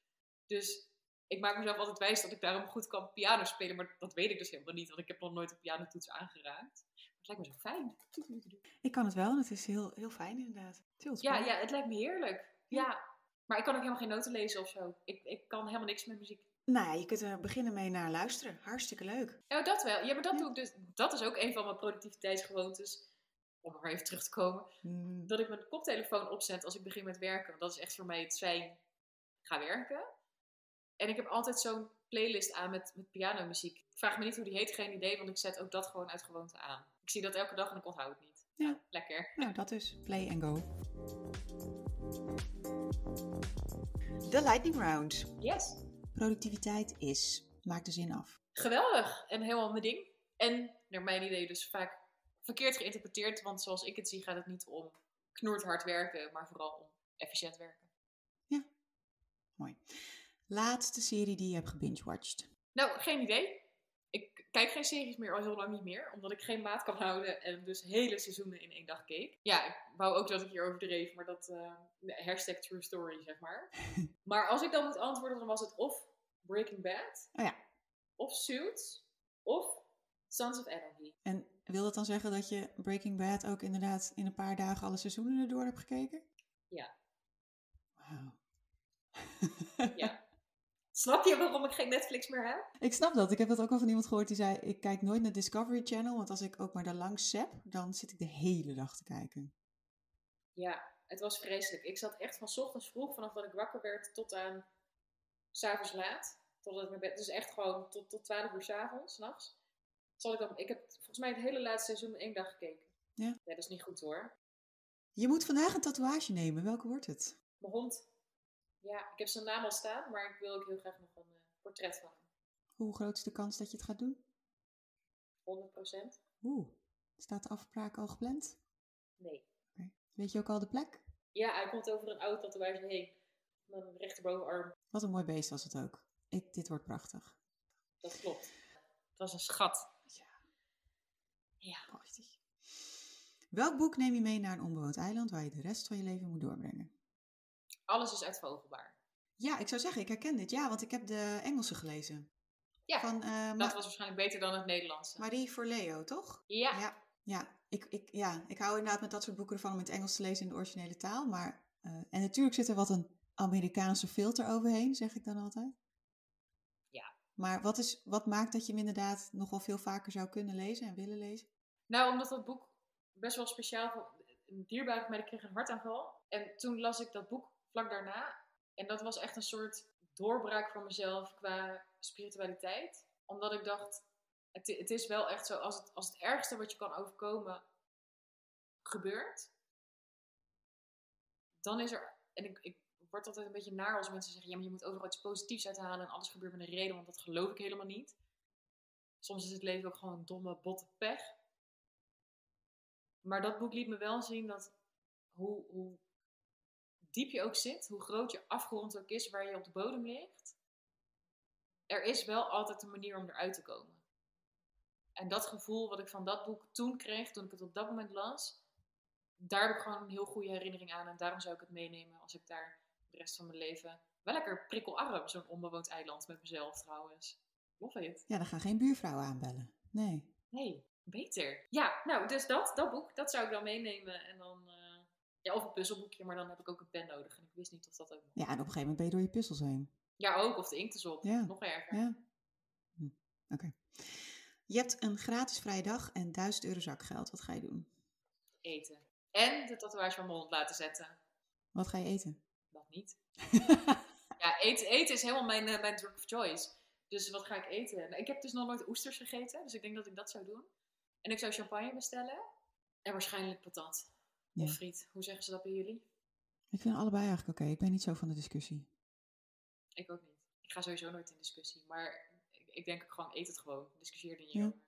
Speaker 1: Dus ik maak mezelf altijd wijs dat ik daarom goed kan piano spelen. Maar dat weet ik dus helemaal niet, want ik heb nog nooit een pianotoets aangeraakt. Het lijkt me zo fijn.
Speaker 2: Ik kan het wel en het is heel, heel fijn inderdaad. Het
Speaker 1: Ja, ja, het lijkt me heerlijk. Ja. Maar ik kan ook helemaal geen noten lezen of zo. Ik, ik kan helemaal niks met muziek.
Speaker 2: Nou ja, je kunt er beginnen mee naar luisteren. Hartstikke leuk.
Speaker 1: Ja, dat wel. Ja, maar dat
Speaker 2: Ja.
Speaker 1: doe ik dus. Dat is ook een van mijn productiviteitsgewoontes. Om nog maar even terug te komen.
Speaker 2: Mm,
Speaker 1: Dat ik mijn koptelefoon opzet als ik begin met werken. Want dat is echt voor mij het zijn. Ga werken. En ik heb altijd zo'n playlist aan met, met pianomuziek. Ik vraag me niet hoe die heet, geen idee. Want ik zet ook dat gewoon uit gewoonte aan. Ik zie dat elke dag en ik onthoud het niet.
Speaker 2: Ja.
Speaker 1: Lekker.
Speaker 2: Nou, dat is play and go. De lightning round.
Speaker 1: Yes.
Speaker 2: Productiviteit is. Maak de zin af.
Speaker 1: geweldig en helemaal mijn ding. En naar mijn idee dus vaak verkeerd geïnterpreteerd, want zoals ik het zie gaat het niet om knoerd hard werken, maar vooral om efficiënt werken.
Speaker 2: Mooi. Laatste serie die je hebt gebingewatcht.
Speaker 1: Nou, geen idee. Ik kijk geen series meer al heel lang niet meer, omdat ik geen maat kan houden en dus hele seizoenen in één dag keek. Ja, ik wou ook dat ik hier overdreef, maar dat uh, hashtag true story, zeg maar. *laughs* maar als ik dan moet antwoorden, dan was het of Breaking Bad,
Speaker 2: Oh ja.
Speaker 1: of Suits, of Sons of Anarchy.
Speaker 2: En wil dat dan zeggen dat je Breaking Bad ook inderdaad in een paar dagen alle seizoenen erdoor hebt gekeken?
Speaker 1: Ja.
Speaker 2: Wauw.
Speaker 1: Ja. *laughs* Snap je waarom ik geen Netflix meer heb?
Speaker 2: Ik snap dat. Ik heb dat ook al van iemand gehoord die zei: Ik kijk nooit naar Discovery Channel, want als ik ook maar daar langs zap, dan zit ik de hele dag te kijken.
Speaker 1: Ja, het was vreselijk. Ik zat echt van 's ochtends vroeg, vanaf dat ik wakker werd, tot aan s'avonds laat. Totdat ik naar bed. Dus echt gewoon tot, tot 12 uur s'avonds, s'nachts. Zat ik dan. Ik heb volgens mij het hele laatste seizoen in één dag gekeken.
Speaker 2: Ja.
Speaker 1: dat is niet goed hoor.
Speaker 2: Je moet vandaag een tatoeage nemen. Welke wordt het?
Speaker 1: Mijn hond. Ja, ik heb zijn naam al staan, maar ik wil ook heel graag nog een eh, portret van hem.
Speaker 2: Hoe groot is de kans dat je het gaat doen?
Speaker 1: 100%?
Speaker 2: Oeh, staat de afspraak al gepland?
Speaker 1: Nee.
Speaker 2: Weet je ook al de plek?
Speaker 1: Ja, hij komt over een oude tatoeage heen. Mijn rechterbovenarm.
Speaker 2: Wat een mooi beest was het ook. Ik, dit wordt prachtig.
Speaker 1: Dat klopt. Het was een schat. Ja.
Speaker 2: Prachtig. Welk boek neem je mee naar een onbewoond eiland waar je de rest van je leven moet doorbrengen?
Speaker 1: Alles is uitvogelbaar.
Speaker 2: Ja, ik zou zeggen, ik herken dit. Ja, want ik heb de Engelse gelezen.
Speaker 1: Ja,
Speaker 2: Van eh,
Speaker 1: dat was waarschijnlijk beter dan het Nederlandse.
Speaker 2: Marie Forleo, toch?
Speaker 1: Ja.
Speaker 2: Ja, ja. Ik, ik, ja, ik hou inderdaad met dat soort boeken ervan om het Engels te lezen in de originele taal. Maar, eh, en natuurlijk zit er wat een Amerikaanse filter overheen, zeg ik dan altijd.
Speaker 1: Ja.
Speaker 2: Maar wat, is, wat maakt dat je hem inderdaad nog wel veel vaker zou kunnen lezen en willen lezen?
Speaker 1: Nou, omdat dat boek best wel speciaal. Een dierbare van mij die kreeg een hartaanval. En toen las ik dat boek vlak daarna. En dat was echt een soort doorbraak voor mezelf qua spiritualiteit. Omdat ik dacht, het, het is wel echt zo, als het, als het ergste wat je kan overkomen gebeurt, dan is er, en ik, ik word altijd een beetje naar als mensen zeggen, ja, maar je moet overal iets positiefs uithalen en alles gebeurt met een reden, want dat geloof ik helemaal niet. Soms is het leven ook gewoon domme, botte pech. Maar dat boek liet me wel zien dat hoe, hoe diep je ook zit, hoe groot je afgrond ook is, waar je op de bodem ligt, er is wel altijd een manier om eruit te komen. En dat gevoel wat ik van dat boek toen kreeg, toen ik het op dat moment las, daar heb ik gewoon een heel goede herinnering aan. En daarom zou ik het meenemen als ik daar de rest van mijn leven... Wel lekker prikkelarm, zo'n onbewoond eiland met mezelf trouwens. Love it.
Speaker 2: Ja, dan gaan geen buurvrouwen aanbellen. Nee.
Speaker 1: Nee, beter. Ja, nou, dus dat, dat boek, dat zou ik dan meenemen. En dan, eh, ja, of een puzzelboekje, maar dan heb ik ook een pen nodig. En ik wist niet of dat ook mocht.
Speaker 2: Ja, en op een gegeven moment ben je door je puzzels heen.
Speaker 1: Ja, ook, of de inkt is op.
Speaker 2: Ja.
Speaker 1: Nog erger.
Speaker 2: Ja. Hm, Oké. Je hebt een gratis vrije dag en 1000 euro zakgeld. Wat ga je doen?
Speaker 1: Eten. En de tatoeage van mijn hond laten zetten.
Speaker 2: Wat ga je eten?
Speaker 1: Dat niet. *laughs* Ja, eten, eten is helemaal mijn, eh, mijn drug of choice. Dus wat ga ik eten? Nou, ik heb dus nog nooit oesters gegeten, dus ik denk dat ik dat zou doen. En ik zou champagne bestellen. En waarschijnlijk patat.
Speaker 2: Ja.
Speaker 1: Of friet. Hoe zeggen ze dat bij jullie?
Speaker 2: Ik vind allebei eigenlijk oké. Ik ben niet zo van de discussie.
Speaker 1: Ik ook niet. Ik ga sowieso nooit in discussie. Maar ik, ik denk ook gewoon, eet het gewoon. Discussieer er niet
Speaker 2: Ja.
Speaker 1: over.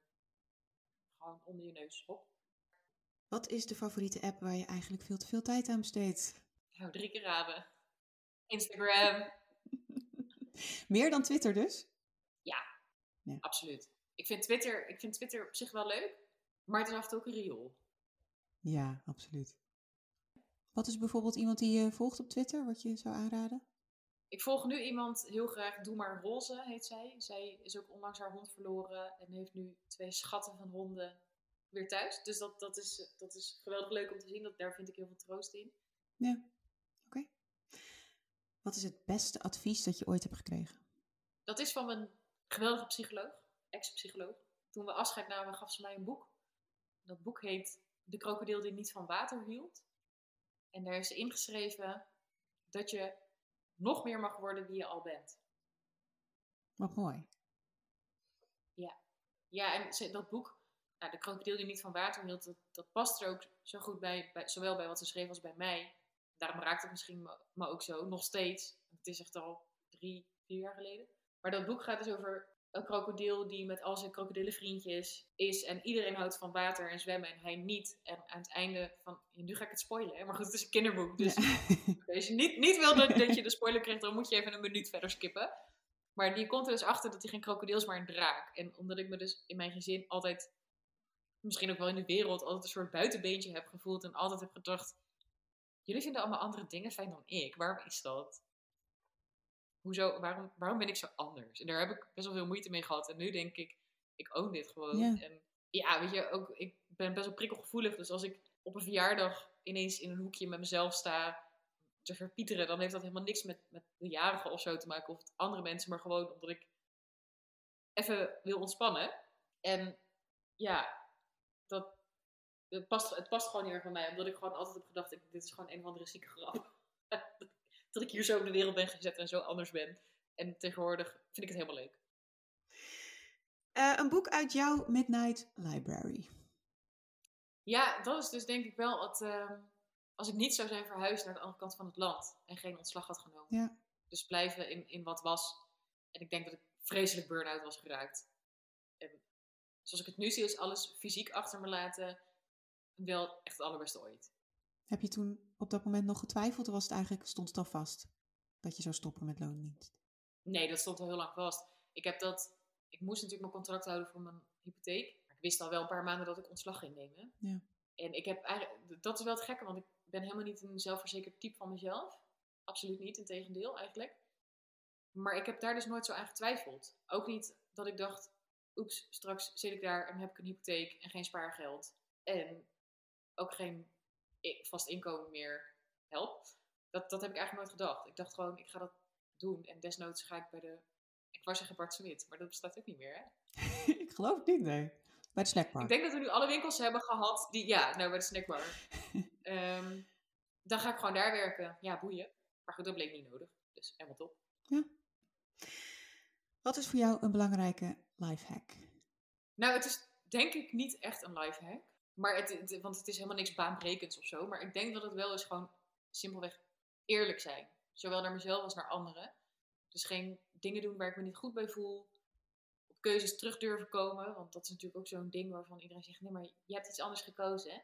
Speaker 1: Gewoon onder je neus. Hop.
Speaker 2: Wat is de favoriete app waar je eigenlijk veel te veel tijd aan besteedt?
Speaker 1: Nou, drie keer raden. Instagram. *laughs*
Speaker 2: Meer dan Twitter dus?
Speaker 1: Absoluut. Ik vind, Twitter, ik vind Twitter op zich wel leuk. Maar het is af en toe ook een riool.
Speaker 2: Ja, absoluut. Wat is bijvoorbeeld iemand die je volgt op Twitter, wat je zou aanraden?
Speaker 1: Ik volg nu iemand heel graag, Doe maar Roze heet zij. Zij is ook onlangs haar hond verloren en heeft nu twee schatten van honden weer thuis. Dus dat, dat, is, dat is geweldig leuk om te zien. Dat, daar vind ik heel veel troost in.
Speaker 2: Ja, oké. Wat is het beste advies dat je ooit hebt gekregen?
Speaker 1: Dat is van mijn geweldige psycholoog, ex-psycholoog. Toen we afscheid namen, gaf ze mij een boek. Dat boek heet De krokodil die niet van water hield. En daar is ingeschreven dat je nog meer mag worden wie je al bent.
Speaker 2: Wat mooi.
Speaker 1: Ja, en ze- dat boek, nou, De krokodil die niet van water hield, dat, dat past er ook zo goed bij, bij, zowel bij wat ze schreef als bij mij. Daarom raakt het misschien me, me ook zo, nog steeds. Het is echt al drie, vier jaar geleden. Maar dat boek gaat dus over een krokodil die met al zijn krokodillenvriendjes is en iedereen houdt van water en zwemmen en hij niet. En aan het einde van, nu ga ik het spoilen, hè? maar goed, het is een kinderboek. Dus *laughs* als je niet, niet wil dat, dat je de spoiler krijgt, dan moet je even een minuut verder skippen. Maar die komt er dus achter dat hij geen krokodil is, maar een draak. En omdat ik me dus in mijn gezin altijd, misschien ook wel in de wereld, altijd een soort buitenbeentje heb gevoeld en altijd heb gedacht, jullie vinden allemaal andere dingen fijn dan ik. Waarom is dat? Hoezo, waarom, waarom ben ik zo anders? En daar heb ik best wel veel moeite mee gehad. En nu denk ik, ik own dit gewoon.
Speaker 2: Ja.
Speaker 1: En ja, weet je, ook, ik ben best wel prikkelgevoelig. Dus als ik op een verjaardag ineens in een hoekje met mezelf sta te verpieteren, dan heeft dat helemaal niks met, met de jarige of zo te maken. Of andere mensen, maar gewoon omdat ik even wil ontspannen. En ja, dat, het, past, het past gewoon heel erg bij mij. Omdat ik gewoon altijd heb gedacht, ik, dit is gewoon een of andere zieke grap. Dat ik hier zo in de wereld ben gezet en zo anders ben. En tegenwoordig vind ik het helemaal leuk.
Speaker 2: Eh, een boek uit jouw Midnight Library.
Speaker 1: Ja, dat is dus denk ik wel het. ehm, als ik niet zou zijn verhuisd naar de andere kant van het land en geen ontslag had genomen.
Speaker 2: Ja.
Speaker 1: Dus blijven in, in wat was. En ik denk dat ik vreselijk burn-out was geraakt. En zoals ik het nu zie, is alles fysiek achter me laten wel echt het allerbeste ooit.
Speaker 2: Heb je toen op dat moment nog getwijfeld of was het eigenlijk, stond het al vast dat je zou stoppen met loondienst?
Speaker 1: Nee, dat stond al heel lang vast. Ik heb dat. Ik moest natuurlijk mijn contract houden voor mijn hypotheek. Maar ik wist al wel een paar maanden dat ik ontslag ging nemen.
Speaker 2: Ja.
Speaker 1: En ik heb eigenlijk. Dat is wel het gekke, want ik ben helemaal niet een zelfverzekerd type van mezelf. Absoluut niet, integendeel eigenlijk. Maar ik heb daar dus nooit zo aan getwijfeld. Ook niet dat ik dacht, oeps, straks zit ik daar en heb ik een hypotheek en geen spaargeld. En ook geen vast inkomen meer helpt. Dat, dat heb ik eigenlijk nooit gedacht. Ik dacht gewoon, ik ga dat doen. En desnoods ga ik bij de... Ik wou zeggen Bart Smit, maar dat bestaat ook niet meer, hè? *laughs*
Speaker 2: ik geloof het niet, nee. Bij de snackbar.
Speaker 1: Ik denk dat we nu alle winkels hebben gehad die... Ja, nou, bij de snackbar. *laughs* Ehm, dan ga ik gewoon daar werken. Ja, boeien. Maar goed, dat bleek niet nodig. Dus helemaal top.
Speaker 2: Wat is voor jou een belangrijke lifehack?
Speaker 1: Nou, het is denk ik niet echt een lifehack. Maar het, want het is helemaal niks baanbrekends of zo. Maar ik denk dat het wel is gewoon simpelweg eerlijk zijn. Zowel naar mezelf als naar anderen. Dus geen dingen doen waar ik me niet goed bij voel. Op keuzes terug durven komen. Want dat is natuurlijk ook zo'n ding waarvan iedereen zegt... Nee, maar je hebt iets anders gekozen, hè?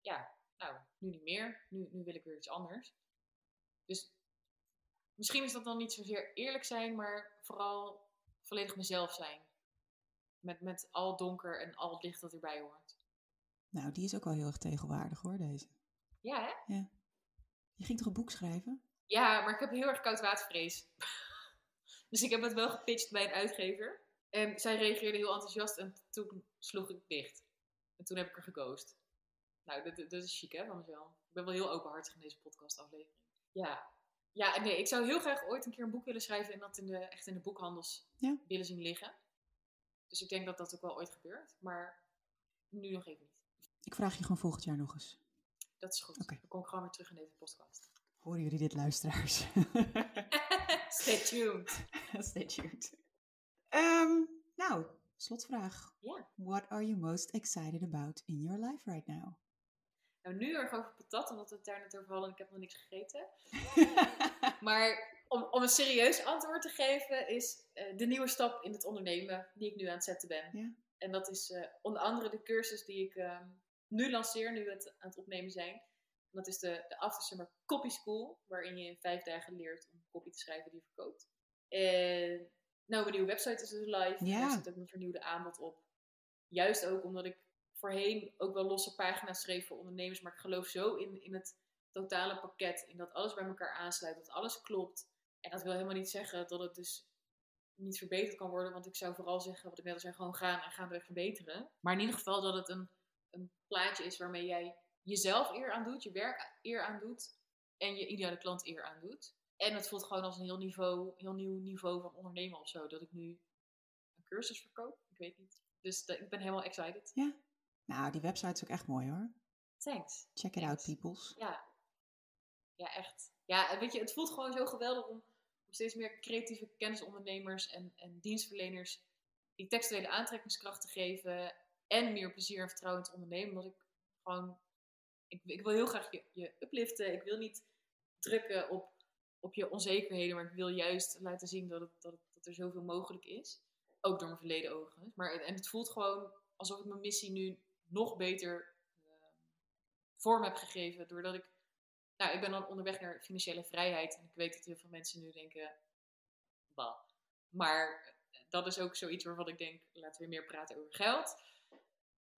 Speaker 1: Ja, nou, nu niet meer. Nu, nu wil ik weer iets anders. Dus misschien is dat dan niet zozeer eerlijk zijn... maar vooral volledig mezelf zijn. Met, met al donker en al licht dat erbij hoort.
Speaker 2: Nou, die is ook wel heel erg tegenwaardig hoor, deze.
Speaker 1: Ja, hè?
Speaker 2: Je ging toch een boek schrijven?
Speaker 1: Ja, maar ik heb heel erg koudwatervrees. *laughs* dus ik heb het wel gepitcht bij een uitgever. En zij reageerde heel enthousiast en toen sloeg ik dicht. En toen heb ik er gekozen. Nou, dat, dat is chic hè, van mezelf. Ik ben wel heel openhartig in deze podcastaflevering. Ja. Ja, nee, ik zou heel graag ooit een keer een boek willen schrijven en dat in de, echt in de boekhandels
Speaker 2: Ja.
Speaker 1: willen zien liggen. Dus ik denk dat dat ook wel ooit gebeurt. Maar nu nog even niet.
Speaker 2: Ik vraag je gewoon volgend jaar nog eens.
Speaker 1: Dat is goed.
Speaker 2: Oké.
Speaker 1: Dan kom ik gewoon weer terug in deze podcast.
Speaker 2: Horen jullie dit, luisteraars? *laughs*
Speaker 1: Stay tuned. *laughs*
Speaker 2: Stay tuned. Ehm, nou, slotvraag. What are you most excited about in your life right now?
Speaker 1: Nou, nu erg over patat, omdat we het daar net over hadden en ik heb nog niks gegeten. *laughs* Maar om, om een serieus antwoord te geven, is eh, de nieuwe stap in het ondernemen die ik nu aan het zetten ben. En dat is eh, onder andere de cursus die ik ehm, nu lanceer, nu we het aan het opnemen zijn. Dat is de, de After Summer Copy School, waarin je in vijf dagen leert om copy te schrijven die je verkoopt. En nou, mijn nieuwe website is dus live.
Speaker 2: Ja.
Speaker 1: Daar zit ook mijn vernieuwde aanbod op. Juist ook omdat ik voorheen ook wel losse pagina's schreef voor ondernemers, maar ik geloof zo in, in het totale pakket, in dat alles bij elkaar aansluit, dat alles klopt. En dat wil helemaal niet zeggen dat het dus niet verbeterd kan worden, want ik zou vooral zeggen, wat ik net al zei, gewoon gaan en gaandeweg verbeteren. Maar in ieder geval dat het een, een plaatje is waarmee jij jezelf eer aan doet, je werk eer aan doet en je ideale klant eer aan doet. En het voelt gewoon als een heel, niveau, heel nieuw niveau van ondernemen of zo, dat ik nu een cursus verkoop. Ik weet niet. Dus ik ben helemaal excited.
Speaker 2: Nou, die website is ook echt mooi hoor.
Speaker 1: Thanks.
Speaker 2: Check it out, peoples.
Speaker 1: Ja. Ja, echt. Ja, weet je, het voelt gewoon zo geweldig om, om steeds meer creatieve kennisondernemers en, en dienstverleners die textuele aantrekkingskracht te geven en meer plezier en vertrouwen te ondernemen. Omdat ik gewoon, ik, ik wil heel graag je, je upliften. Ik wil niet drukken op, op je onzekerheden, maar ik wil juist laten zien dat, dat, dat er zoveel mogelijk is. Ook door mijn verleden overigens. Maar, en het voelt gewoon alsof ik mijn missie nu nog beter uh, vorm heb gegeven. Doordat ik, nou, ik ben dan onderweg naar financiële vrijheid. En ik weet dat heel veel mensen nu denken, bah. Maar dat is ook zoiets waarvan ik denk, laten we meer praten over geld.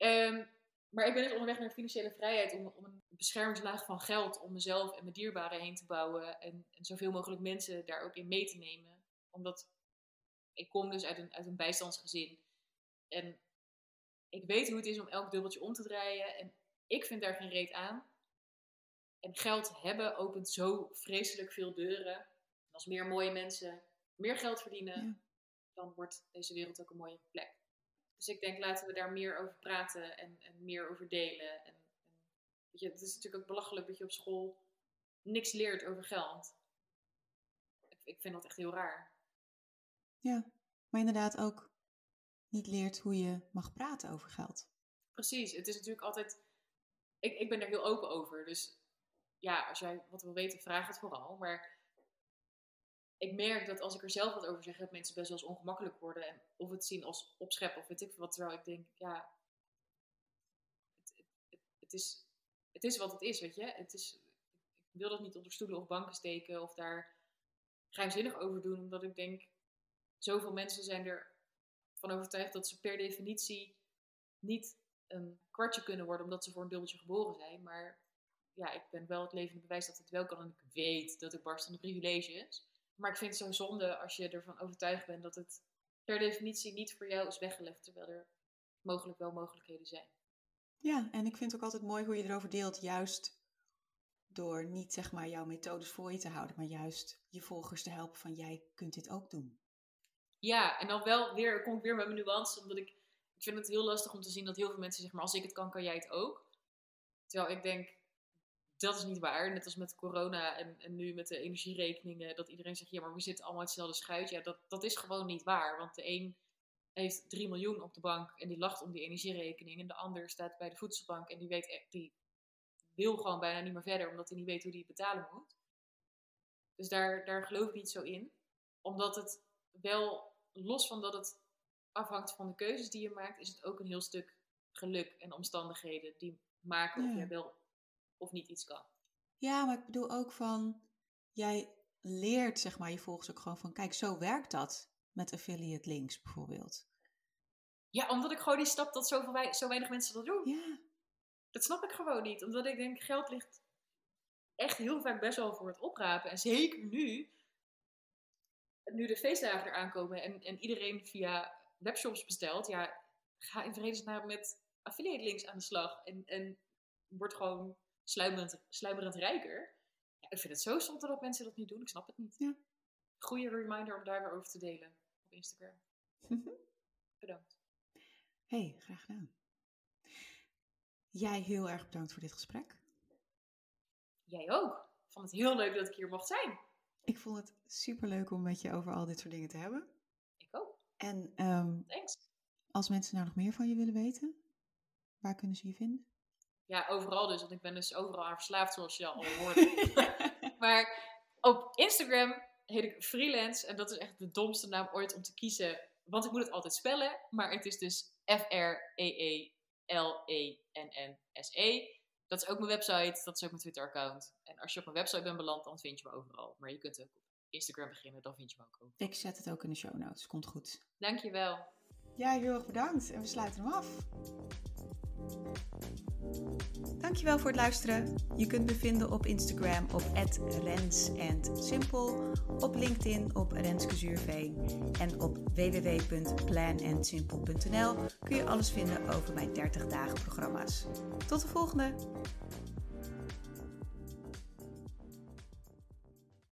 Speaker 1: Um, maar ik ben dus onderweg naar financiële vrijheid om, om een beschermingslaag van geld om mezelf en mijn dierbaren heen te bouwen. En, en zoveel mogelijk mensen daar ook in mee te nemen. Omdat ik kom dus uit een, uit een bijstandsgezin. En ik weet hoe het is om elk dubbeltje om te draaien. En ik vind daar geen reet aan. En geld hebben opent zo vreselijk veel deuren. En als meer mooie mensen meer geld verdienen, dan wordt deze wereld ook een mooie plek. Dus ik denk, laten we daar meer over praten en, en meer over delen. En, en, weet je, het is natuurlijk ook belachelijk dat je op school niks leert over geld. Ik, ik vind dat echt heel raar.
Speaker 2: Ja, maar inderdaad ook niet leert hoe je mag praten over geld.
Speaker 1: Precies, het is natuurlijk altijd. Ik, ik ben er heel open over. Dus ja, als jij wat wil weten, vraag het vooral. Maar ik merk dat als ik er zelf wat over zeg, dat mensen best wel eens ongemakkelijk worden. En of het zien als opscheppen of weet ik wat. Terwijl ik denk, ja, het, het, het, is, het is wat het is, weet je. Het is, ik wil dat niet onder stoelen of banken steken of daar geheimzinnig over doen. Omdat ik denk, zoveel mensen zijn er van overtuigd dat ze per definitie niet een kwartje kunnen worden omdat ze voor een dubbeltje geboren zijn. Maar ja, ik ben wel het levende bewijs dat het wel kan. En ik weet dat ik barstende privilege is. Maar ik vind het zo zonde als je ervan overtuigd bent dat het per definitie niet voor jou is weggelegd, terwijl er mogelijk wel mogelijkheden zijn.
Speaker 2: Ja, en ik vind het ook altijd mooi hoe je erover deelt, juist door niet zeg maar jouw methodes voor je te houden, maar juist je volgers te helpen van jij kunt dit ook doen.
Speaker 1: Ja, en dan wel weer, kom ik weer met mijn nuance, omdat ik, ik vind het heel lastig om te zien dat heel veel mensen zeggen, maar als ik het kan, kan jij het ook. Terwijl ik denk, dat is niet waar. Net als met corona en, en nu met de energierekeningen. Dat iedereen zegt, ja, maar we zitten allemaal hetzelfde schuitje. Ja, dat, dat is gewoon niet waar. Want de een heeft 3 miljoen op de bank en die lacht om die energierekening. En de ander staat bij de voedselbank en die, weet, echt, die wil gewoon bijna niet meer verder. Omdat hij niet weet hoe hij het betalen moet. Dus daar, daar geloof ik niet zo in. Omdat het wel, los van dat het afhangt van de keuzes die je maakt, is het ook een heel stuk geluk en omstandigheden die maken of je wel of niet iets kan.
Speaker 2: Ja, maar ik bedoel ook van, jij leert zeg maar je volgers ook gewoon van, kijk, zo werkt dat met affiliate links bijvoorbeeld.
Speaker 1: Ja, omdat ik gewoon die stap dat zoveel zo weinig mensen dat doen.
Speaker 2: Ja.
Speaker 1: Dat snap ik gewoon niet. Omdat ik denk, geld ligt echt heel vaak best wel voor het oprapen. En zeker nu, nu de feestdagen eraan komen en, en iedereen via webshops bestelt. Ja, ga in vredesnaam met affiliate links aan de slag. En, en word gewoon sluimerend, sluimerend rijker. Ja, ik vind het zo zonde dat mensen dat niet doen. Ik snap het niet.
Speaker 2: Ja.
Speaker 1: Goeie reminder om daar weer over te delen op Instagram. *laughs* Bedankt.
Speaker 2: hey, graag gedaan. Jij heel erg bedankt voor dit gesprek.
Speaker 1: Jij ook. Ik vond het heel leuk dat ik hier mocht zijn.
Speaker 2: Ik vond het super leuk om met je over al dit soort dingen te hebben.
Speaker 1: Ik ook.
Speaker 2: En um,
Speaker 1: Thanks.
Speaker 2: als mensen nou nog meer van je willen weten, waar kunnen ze je vinden?
Speaker 1: Ja, overal dus. Want ik ben dus overal aan verslaafd, zoals je al hoorde. *laughs* maar op Instagram heet ik freelance. En dat is echt de domste naam ooit om te kiezen. Want ik moet het altijd spellen. Maar het is dus F-R-E-E-L-E-N-N-S-E. -E. Dat is ook mijn website. Dat is ook mijn Twitter-account. En als je op mijn website bent beland, dan vind je me overal. Maar je kunt ook op Instagram beginnen, dan vind je me ook overal.
Speaker 2: Ik zet het ook in de show notes. Komt goed.
Speaker 1: Dankjewel.
Speaker 2: Ja, heel erg bedankt. En we sluiten hem af. Dankjewel voor het luisteren. Je kunt me vinden op Instagram op @rens_simple, op LinkedIn op Renske Zuurveen en op www.planandsimple.nl kun je alles vinden over mijn 30 dagen programma's. Tot de volgende!